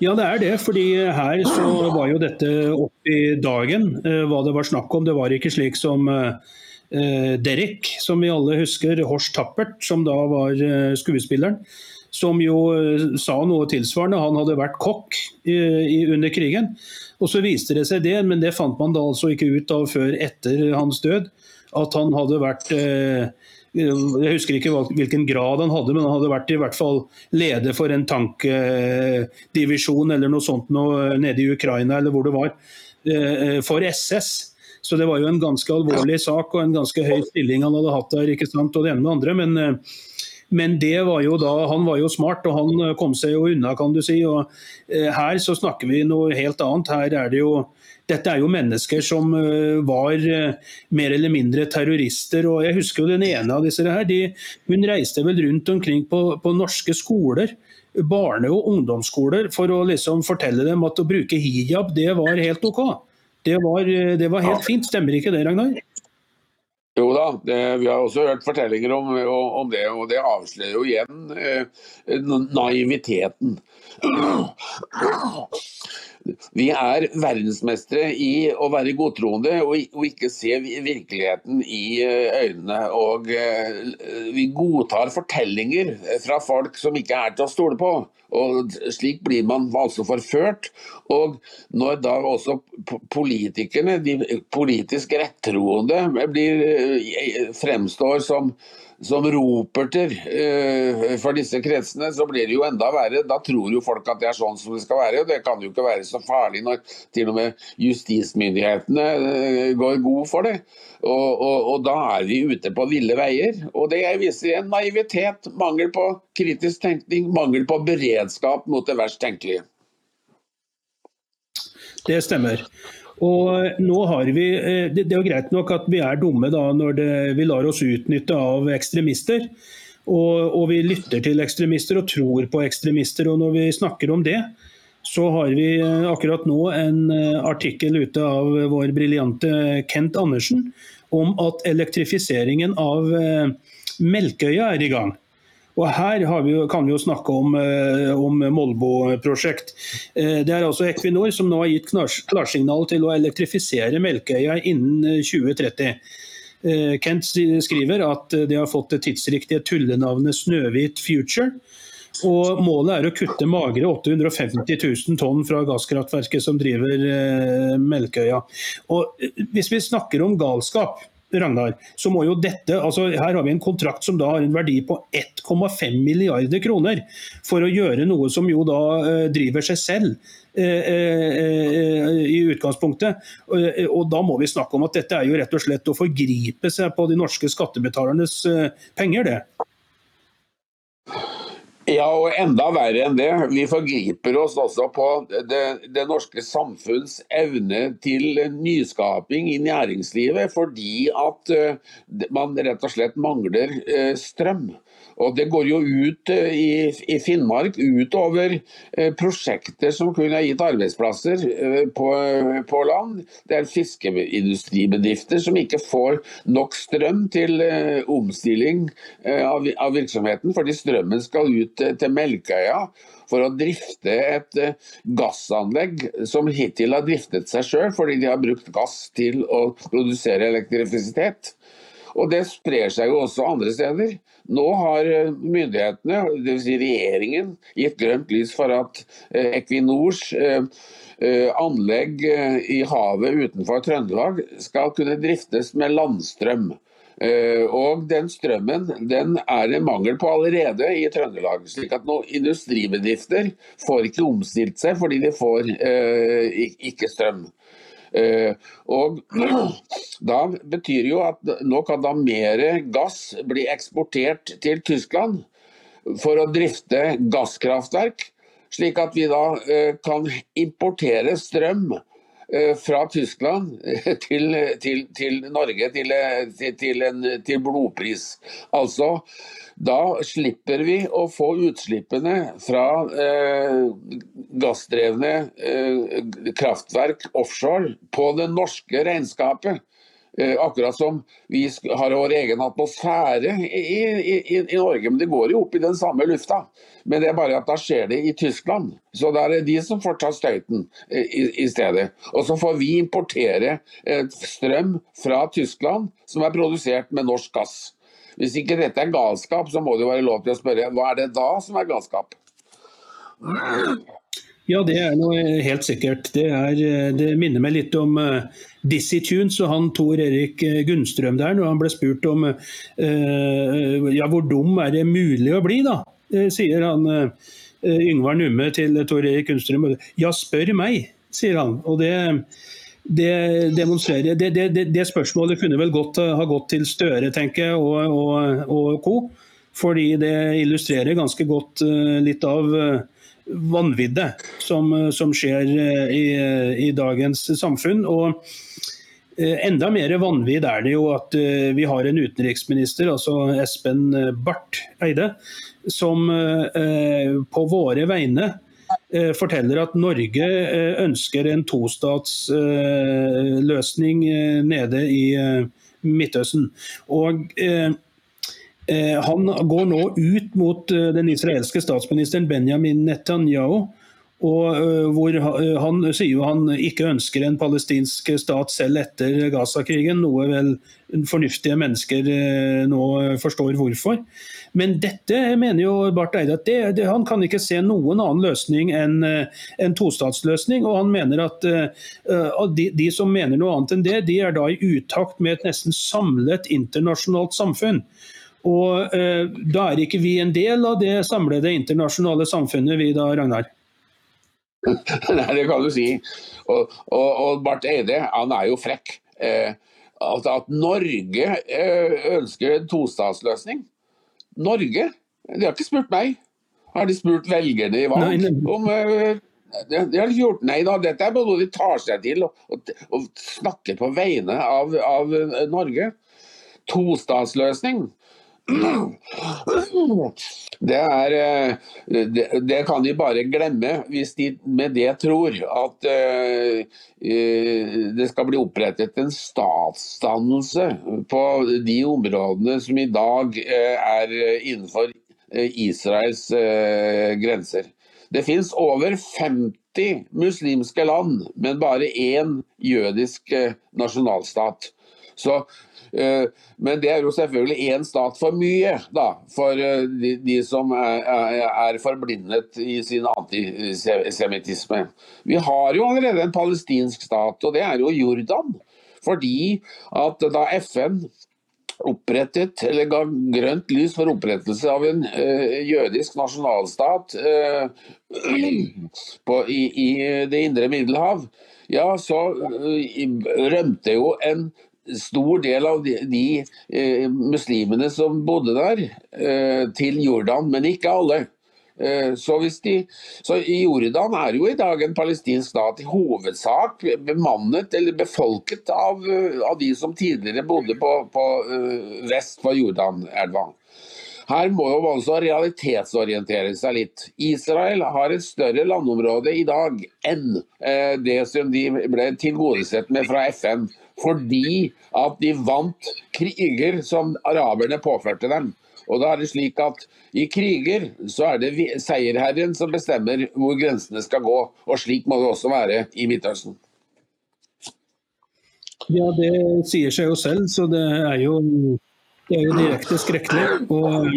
Ja, det er det. fordi her så var jo dette opp i dagen eh, hva det var snakk om. Det var ikke slik som eh, Eh, Derek, som vi alle husker, Horst Tappert, som da var eh, skuespilleren. Som jo eh, sa noe tilsvarende. Han hadde vært kokk under krigen. Og så viste det seg det, men det fant man da altså ikke ut av før etter hans død, at han hadde vært jeg husker ikke hvilken grad han hadde, men han hadde vært i hvert fall leder for en tankdivisjon eller noe sånt noe, nede i Ukraina, eller hvor det var, for SS. Så det var jo en ganske alvorlig sak og en ganske høy stilling han hadde hatt der. ikke sant, og det ene med andre, men, eh, men det var jo da, han var jo smart, og han eh, kom seg jo unna, kan du si. og eh, Her så snakker vi noe helt annet. Her er det jo dette er jo mennesker som var mer eller mindre terrorister. og Jeg husker jo den ene av disse her. De, hun reiste vel rundt omkring på, på norske skoler barne- og ungdomsskoler for å liksom fortelle dem at å bruke hijab det var helt OK. Det var, det var helt fint, stemmer ikke det, Ragnar? Jo da, det, vi har også hørt fortellinger om, om, det, og det avslører jo igjen eh, naiviteten. Vi er verdensmestere i å være godtroende og, ikke se virkeligheten i eh, øynene. Og uh, vi godtar fortellinger fra folk som ikke er til å stole på. Og Slik blir man altså forført. Og når da også politikerne, de politisk rettroende, blir, eh, fremstår som som roperter uh, for disse kretsene, så blir det jo enda verre. Da tror jo folk at det er sånn som det skal være. og Det kan jo ikke være så farlig når til og med justismyndighetene uh, går god for det. Og, og, og, da er vi ute på ville veier. Og det viser igjen naivitet, mangel på kritisk tenkning, mangel på beredskap mot det verst tenkelige. Det stemmer. Og nå har vi, eh, Det er jo greit nok at vi er dumme da når det, vi lar oss utnytte av ekstremister. Og, og, vi lytter til ekstremister og tror på ekstremister. Og når vi snakker om det, så har vi eh, akkurat nå en eh, artikkel ute av vår briljante Kent Andersen om at elektrifiseringen av Melkøya er i gang. Og Her vi, kan vi jo snakke om, eh, om Molbo-prosjekt. Eh, det er altså Equinor som nå har gitt klarsignal til å elektrifisere Melkøya innen 2030. Eh, Kent skriver at de har fått det tidsriktige tullenavnet Snøhvit Future. Og Målet er å kutte magre 850 000 tonn fra gasskraftverket som driver Melkøya. Og Hvis vi snakker om galskap, Ragnar, så må jo dette altså Her har vi en kontrakt som da har en verdi på 1,5 milliarder kroner for å gjøre noe som jo da uh, driver seg selv. Uh, uh, i utgangspunktet. Og Da må vi snakke om at dette er jo rett og slett å forgripe seg på de norske skattebetalernes penger. det. Ja, og enda verre enn det. Vi forgriper oss også på det, det, norske samfunns evne til nyskaping i næringslivet, fordi at uh, man rett og slett mangler uh, strøm. Og Det går jo ut eh, i, i Finnmark utover eh, prosjekter som kunne ha gitt arbeidsplasser eh, på, på, land. Det er fiskeindustribedrifter som ikke får nok strøm til omstilling av, av virksomheten, fordi strømmen skal ut til Melkøya for å drifte et gassanlegg som hittil har driftet seg sjøl, fordi de har brukt gass til å produsere elektrisitet. Og det sprer seg jo også andre steder. Nå har eh, myndighetene, dvs. Si regjeringen, gitt grønt lys for at eh, Equinors eh, anlegg i havet utenfor Trøndelag skal kunne driftes med landstrøm. Og den strømmen den er det mangel på allerede i Trøndelag. slik at noen industribedrifter får ikke omstilt seg fordi de får ikke strøm. Eh, og da betyr jo at nå kan da mer gass bli eksportert til Tyskland for å drifte gasskraftverk, slik at vi da eh, kan importere strøm fra Tyskland til, til, til Norge til, til, en, til blodpris. Altså, da slipper vi å få utslippene fra eh, gassdrevne eh, kraftverk offshore på det norske regnskapet. Eh, akkurat som vi har vår egen atmosfære i, i, i, Norge, men det går jo opp i den samme lufta. Men det er bare at da skjer det i Tyskland. Så da er det de som får ta støyten eh, i, i stedet. Og så får vi importere eh, strøm fra Tyskland som er produsert med norsk gass. Hvis ikke dette er galskap, så må det jo være lov til å spørre hva er det da som er galskap? Ja, det er noe helt sikkert. Det, er, det minner meg litt om uh, Dizzie Tunes og han Tor Erik eh, Gunnstrøm der, når han ble spurt om uh, ja, hvor dum er det mulig å bli, da? Uh, sier han Yngvar Numme til Tor Erik Gunnstrøm. Ja, spør meg, sier han. Og det, det demonstrerer det, det, spørsmålet kunne vel godt ha gått til Støre, tenker jeg, og, og, og co. Fordi det illustrerer ganske godt litt av vanviddet som, som skjer eh, i, i, dagens samfunn. Og eh, enda mer vanvidd er det jo at eh, vi har en utenriksminister, altså Espen Barth Eide, som på våre vegne forteller at Norge ønsker en tostatsløsning nede i Midtøsten. Og Eh, han går nå ut mot eh, den israelske statsministeren Benjamin Netanyahu. Og eh, hvor Han sier jo han ikke ønsker en palestinsk stat selv etter Gaza-krigen, noe vel fornuftige mennesker nå forstår hvorfor. Men dette mener jo Barth Eide at det, det, han kan ikke se noen annen løsning enn en tostatsløsning. Og han mener at uh, de, de, som mener noe annet enn det, de er da i utakt med et nesten samlet internasjonalt samfunn. Og eh, Da er ikke vi en del av det samlede internasjonale samfunnet, vi da, Ragnar? Nei, det kan du si. Og, og, og Barth Eide han er jo frekk. Eh, at, at, Norge eh, ønsker en tostatsløsning. Norge? De har ikke spurt meg. Har de spurt velgerne i valg om eh, det, det, har de ikke gjort. Nei da, dette er noe de tar seg til og, og, og snakker på vegne av, av Norge. Tostatsløsning. Det, er, eh, det, det, kan de bare glemme hvis de med det tror at uh, det skal bli opprettet en statsdannelse på de områdene som i dag er innenfor Israels grenser. Det finnes over 50 muslimske land, men bare én jødisk nasjonalstat. Så Eh, men det er jo selvfølgelig én stat for mye, da, for eh, de, de som er, er, forblindet i sin antisemittisme. Vi har jo allerede en palestinsk stat, og det er jo Jordan. Fordi at da FN opprettet, eller ga grønt lys for opprettelse av en uh, jødisk nasjonalstat uh, på, i, i, det indre Middelhav, ja, så uh, rømte jo en stor del av de, de eh, muslimene som bodde der, eh, til Jordan, men ikke alle. Eh, så, de, så Jordan er jo i dag en palestinsk stat, i hovedsak bemannet eller befolket av, av de som tidligere bodde på, på uh, vest for Jordanelva. Her må jo også realitetsorientere seg litt. Israel har et større landområde i dag enn eh, det som de ble tilgodesett med fra FN fordi at de vant kriger som araberne påførte dem. Og da er det slik at I kriger så er det seierherren som bestemmer hvor grensene skal gå. og Slik må det også være i Midtøsten. Ja, det sier seg jo selv, så det er jo, det er jo direkte skrekkelig. Og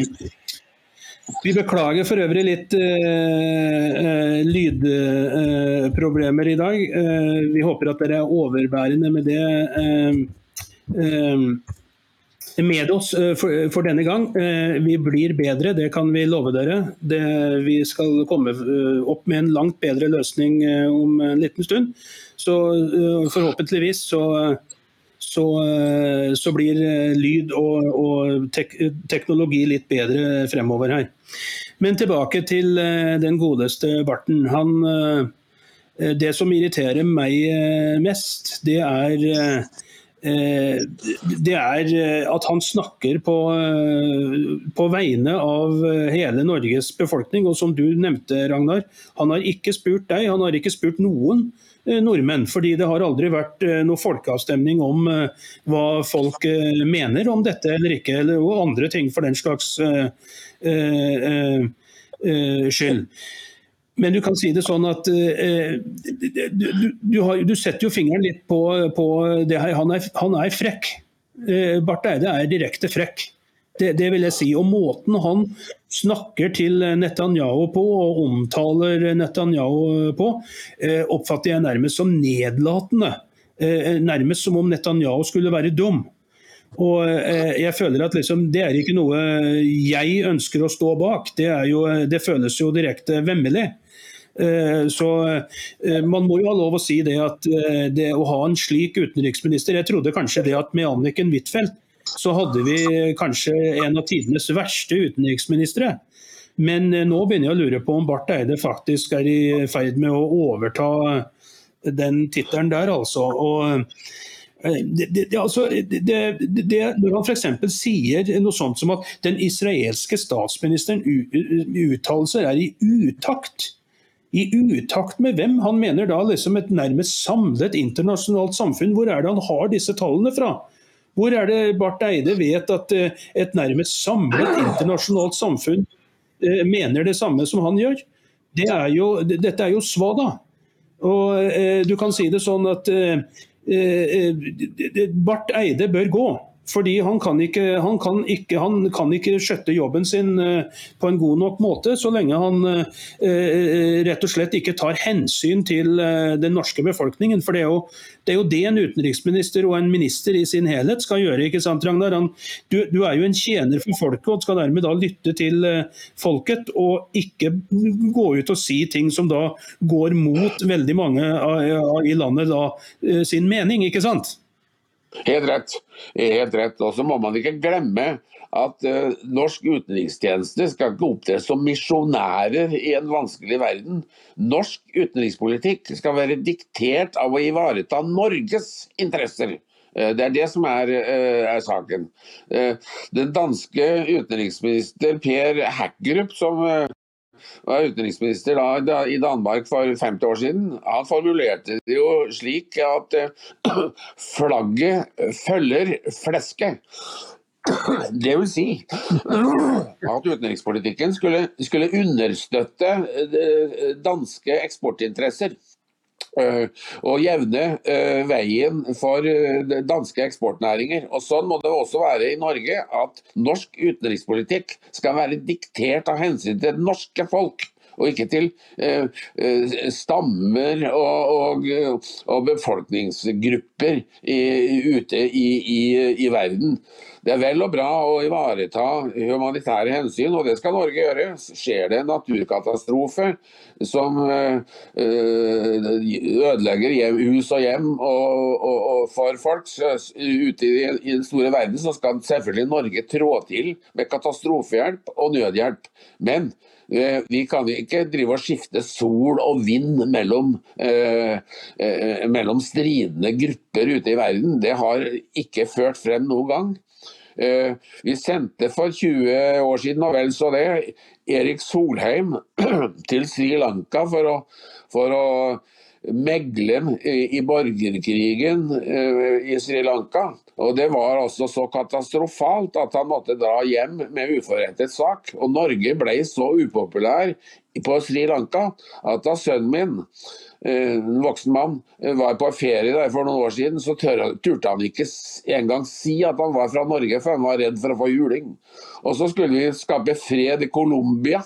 vi beklager for øvrig litt uh, lydproblemer uh, i dag. Uh, vi håper at dere er overbærende med det. med oss for, for, denne gang. Vi blir bedre, det kan vi love dere. Det, vi skal komme opp med en langt bedre løsning om en liten stund. Så forhåpentligvis så, så, så blir lyd og, og tek, teknologi litt bedre fremover her. Men tilbake til den godeste Barten. Han Eh, det som irriterer meg eh, mest, det er eh, det er at han snakker på, på, vegne av hele Norges befolkning. Og som du nevnte, Ragnar, han har ikke spurt deg, han har ikke spurt noen nordmenn. Fordi det har aldri vært noe folkeavstemning om hva folk mener om dette eller ikke, eller andre ting for den slags skyld. Men du kan si det sånn at du, du, du, setter jo fingeren litt på, på det her. Han er, han er frekk. Uh, Barth Eide er direkte frekk. Det, det, vil jeg si. Og måten han snakker til Netanyahu på og omtaler Netanyahu på, uh, oppfatter jeg nærmest som nedlatende. Nærmest som om Netanyahu skulle være dum. Og jeg føler at liksom, Det er ikke noe jeg ønsker å stå bak. Det, jo, det føles jo direkte vemmelig. Eh, så eh, man må jo ha lov å si det at eh, det å ha en slik utenriksminister Jeg trodde kanskje det at med Anniken Huitfeldt så hadde vi kanskje en av tidenes verste utenriksministre. Men nå begynner jeg å lure på om Barth Eide faktisk er i ferd med å overta den tittelen der, altså. Og det, det, altså, det, når han f.eks. sier noe sånt som at den israelske statsministeren uttalelser er i utakt i utakt med hvem? Han mener da liksom et nærmest samlet internasjonalt samfunn. Hvor er det han har disse tallene fra? Hvor er det Barth Eide vet at eh, et nærmest samlet internasjonalt samfunn eh, mener det samme som han gjør? Det er jo, dette er jo svada. Og eh, du kan si det sånn at Barth Eide bør gå. Fordi han kan ikke, han kan ikke, han kan ikke skjøtte jobben sin eh, på en god nok måte, så lenge han eh, eh, rett og slett ikke tar hensyn til den norske befolkningen. For det er, jo, det er jo det en utenriksminister og en minister i sin helhet skal gjøre. ikke sant, Ragnar? Han, du, du, er jo en tjener for folket og skal dermed da lytte til folket, og ikke gå ut og si ting som da går mot veldig mange i landet da, sin mening. ikke sant? Helt rett. Helt rett. Og så må man ikke glemme at uh, norsk utenrikstjeneste skal ikke opptre som misjonærer i en vanskelig verden. Norsk utenrikspolitikk skal være diktert av å ivareta Norges interesser. Uh, det er det som er, uh, er saken. Den danske utenriksminister Per Hackgrup, som utenriksminister da, da, i Danmark for 50 år siden, han formulerte det jo slik at uh, flagget følger flesket. Det vil si at utenrikspolitikken skulle, skulle understøtte eh, danske eksportinteresser. Eh, og jevne uh, veien for uh, danske eksportnæringer. Og Sånn må det også være i Norge, at norsk utenrikspolitikk skal være diktert av hensyn til det norske folk. Og ikke til eh, stammer og, og, og befolkningsgrupper i, ute i, i, i verden. Det er vel og bra å ivareta humanitære hensyn, og det skal Norge gjøre. Skjer det en naturkatastrofe som eh, eh, ødelegger hus og hjem og, og, for folk ute i, i den store verden, så skal selvfølgelig Norge trå til med katastrofehjelp og nødhjelp. Men eh, vi kan ikke drive og skifte sol og vind mellom, eh, mellom stridende grupper ute i verden. Det har ikke ført frem noen gang. Eh, vi sendte for 20 år siden, og vel så det, Erik Solheim til Sri Lanka for å, for å megle i borgerkrigen eh, i Sri Lanka. Og Det var altså så katastrofalt at han måtte dra hjem med uforrettet sak. Og Norge ble så upopulær på Sri Lanka at da sønnen min Eh, en voksen mann, eh, var på ferie der for noen år siden, så turte han ikke engang si at han var fra Norge, for han var redd for å få juling. Og så skulle vi skape fred i Colombia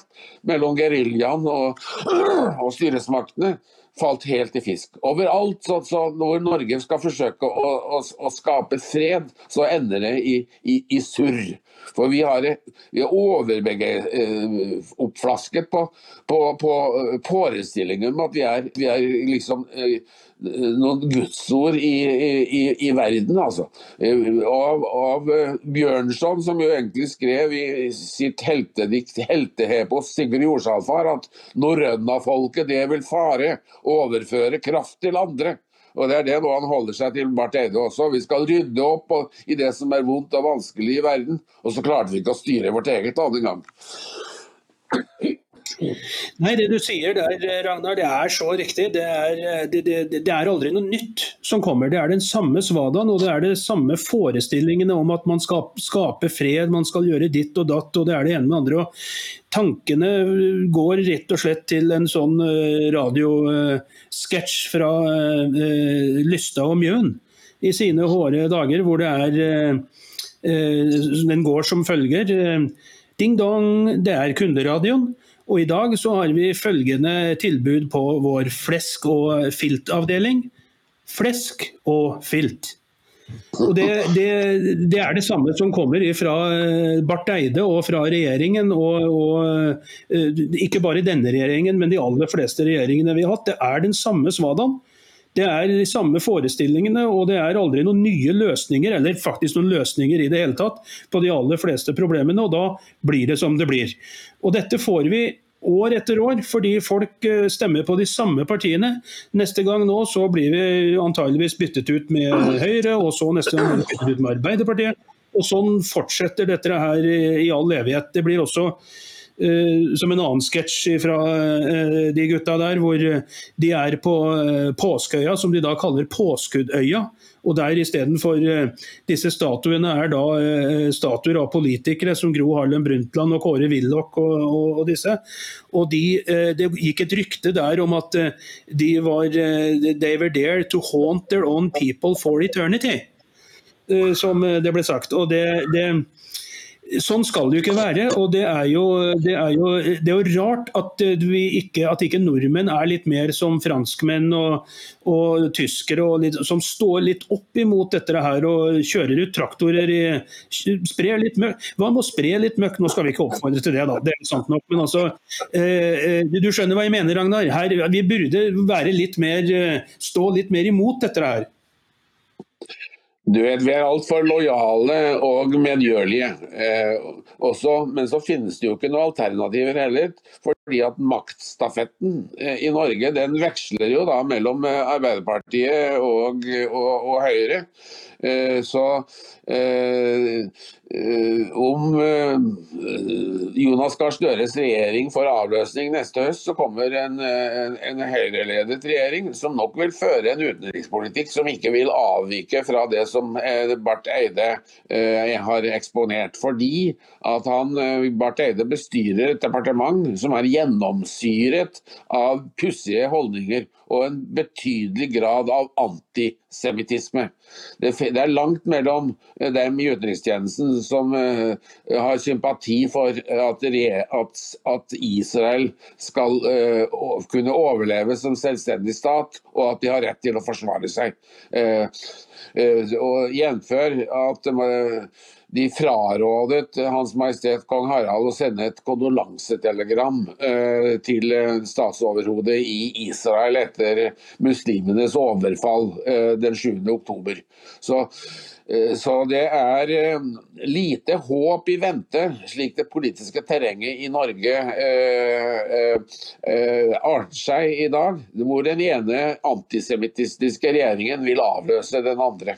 mellom geriljaen og, og styresmaktene falt helt i fisk. Overalt så, så hvor Norge skal forsøke å, å, å, skape fred, så ender det i, i, i surr. For vi har, vi er overoppflasket eh, på, på, på eh, forestillingen om at vi er, vi er liksom eh, noen gudsord i, i, i, verden, altså. Av, av, Bjørnson, som jo egentlig skrev i sitt heltedikt 'Heltehepos' Sigurd Jordsalfar at 'norrønafolket det vil fare, overføre kraft til andre'. Og Det er det nå han holder seg til, Barth Eide også. Vi skal rydde opp i det som er vondt og vanskelig i verden. Og så klarte vi ikke å styre vårt eget annen gang. Nei, det du sier der, Ragnar, det er så riktig. Det er, det, det, det er, aldri noe nytt som kommer. Det er den samme svadaen og det er det samme forestillingene om at man skal skape fred, man skal gjøre ditt og datt, og det er det ene med andre. Og tankene går rett og slett til en sånn eh, radiosketsj fra Lysta Lystad og Mjøen i sine hårde dager, hvor det er uh, Den går som følger. Ding dong, det er kunderadioen. Og I dag så har vi følgende tilbud på vår flesk- og filtavdeling. Flesk og filt. Og det, det, det, er det samme som kommer fra eh, Barth Eide og fra regjeringen. Og, og, eh, ikke bare denne regjeringen, men de aller fleste regjeringene vi har hatt. Det er den samme svadaen. Det er de samme forestillingene, og det er aldri noen nye løsninger, eller faktisk noen løsninger i det hele tatt, på de aller fleste problemene. Og da blir det som det blir. Og dette får vi år etter år, fordi folk eh, stemmer på de samme partiene. Neste gang nå så blir vi antageligvis byttet ut med Høyre, og så neste gang byttet ut med Arbeiderpartiet. Og sånn fortsetter dette her i all evighet. Det blir også som en annen sketsj fra uh, de gutta der, hvor de er på Påskeøya, som de da kaller Påskuddøya. Og der istedenfor disse statuene er da statuer av politikere som Gro Harlem Brundtland og Kåre Willoch og, og, og, disse. Og de, Det gikk et rykte der om at de var They were there to haunt their own people for eternity, som det ble sagt. Og det, det Sånn skal det jo ikke være. og Det er jo, det er jo, det er jo rart at, ikke, at, ikke, nordmenn er litt mer som franskmenn og, og tyskere, og litt, som står litt opp imot dette her og kjører ut traktorer. I, sprer litt møkk. Hva med å spre litt møkk? Nå skal vi ikke oppfordre til det, da. det er sant nok, men altså, eh, eh Du skjønner hva jeg mener, Ragnar. Her, vi burde være litt mer, eh, stå litt mer imot dette her. Du vet, Vi er altfor lojale og medgjørlige. Eh, også, men så finnes det jo ikke noen alternativer heller. fordi at maktstafetten eh, i Norge den veksler jo da mellom eh, Arbeiderpartiet og, og, og Høyre. Eh, så eh, om eh, Jonas Gahr Støres regjering får avløsning neste høst, så kommer en, en, en Høyre-ledet regjering som nok vil føre en utenrikspolitikk som ikke vil avvike fra det som eh, Barth Eide har eksponert. Fordi at han, Barth Eide bestyrer et departement som er gjennomsyret av pussige holdninger og en betydelig grad av antisemittisme. Det, er langt mellom dem i utenrikstjenesten som uh, har sympati for at, at, Israel skal kunne overleve som selvstendig stat, og at de har rett til å forsvare seg. Uh, og Jevnfør at de frarådet Hans Majestet Kong Harald å sende et kondolansetelegram eh, til statsoverhodet i Israel etter muslimenes overfall eh, den 7. oktober. Så, eh, så det er eh, lite håp i vente, slik det politiske terrenget i Norge eh, eh, arter seg i dag, hvor den ene antisemittistiske regjeringen vil avløse den andre.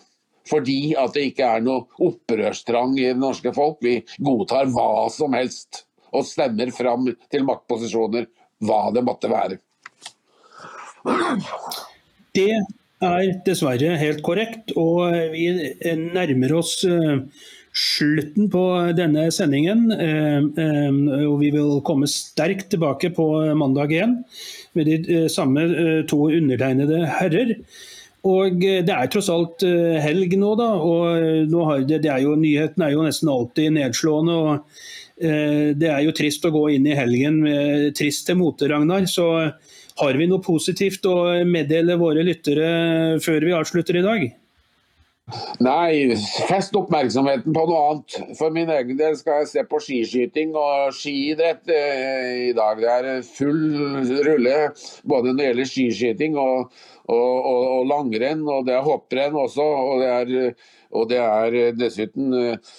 Fordi at det ikke er noe opprørstrang i det norske folk. Vi godtar hva som helst og stemmer fram til maktposisjoner, hva det måtte være. Det er dessverre helt korrekt, og vi nærmer oss eh, slutten på denne sendingen. Eh, eh, og vi vil komme sterkt tilbake på mandag igjen med de samme to undertegnede herrer. Og det er tross alt helg nå, da. Og nå det, det er jo, nyheten er jo nesten alltid nedslående. og Det er jo trist å gå inn i helgen med trist til mote, Ragnar. Så har vi noe positivt å meddele våre lyttere før vi avslutter i dag? Nei, fest oppmerksomheten på noe annet. For min egen del skal jeg se på skiskyting og skiidrett eh, i dag. Det er full rulle både når det gjelder skiskyting og, og, og, og langrenn, og det er hopprenn også. Og det er, og det er dessuten uh,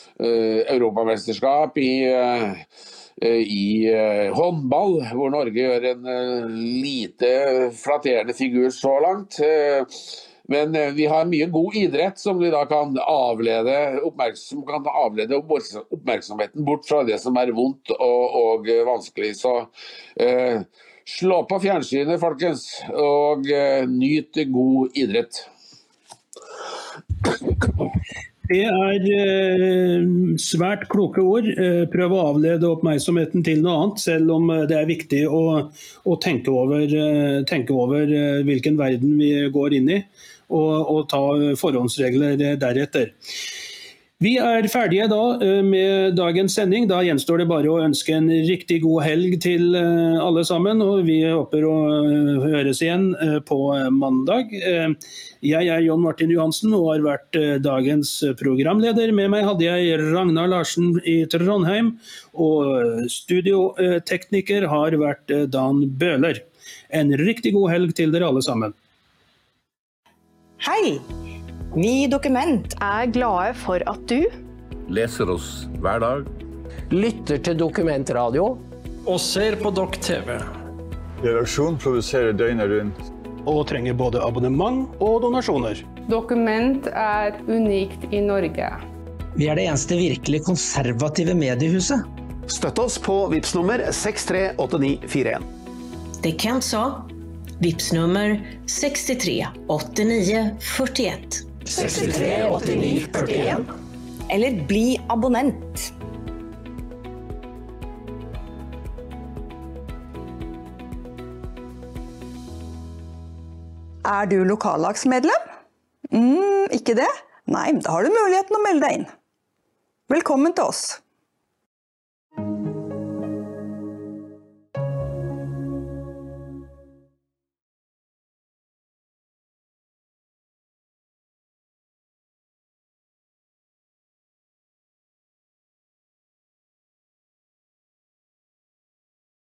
europamesterskap i eh, i eh, håndball, hvor Norge gjør en eh, lite flatterende figur så langt. Eh, men eh, vi har mye god idrett som vi da kan avlede, oppmerksom, kan avlede oppmerksomheten bort fra det som er vondt og, og vanskelig. Så eh, slå på fjernsynet, folkens, og eh, nyt god idrett. Det er eh, svært kloke ord. Eh, prøv å avlede oppmerksomheten til noe annet, selv om eh, det er viktig å, å tenke over, tenke over hvilken verden vi går inn i, og, og ta forhåndsregler deretter. Vi er ferdige da eh, med dagens sending. Da gjenstår det bare å ønske en riktig god helg til eh, alle sammen. Og vi håper å eh, høres igjen på mandag. Jeg er John Martin Johansen og har vært dagens programleder. Med meg hadde jeg Ragnar Larsen i Trondheim, og studiotekniker har vært Dan Bøhler. En riktig god helg til dere alle sammen. Hei! Vi i Dokument er glade for at du leser oss hver dag. lytter til dokumentradio og ser på Dokk TV. Redaksjonen produserer døgnet rundt. Og trenger både abonnement og donasjoner. Dokument er unikt i Norge. Vi er det eneste virkelig konservative mediehuset. Støtt oss på VIPS nummer 638941. Det Kent sa. VIPS nummer 63 89 41. 63 89 41. Eller bli abonnent. Er du lokallagsmedlem? Mm, ikke det? Nei, da har du muligheten å melde deg inn. Velkommen til oss.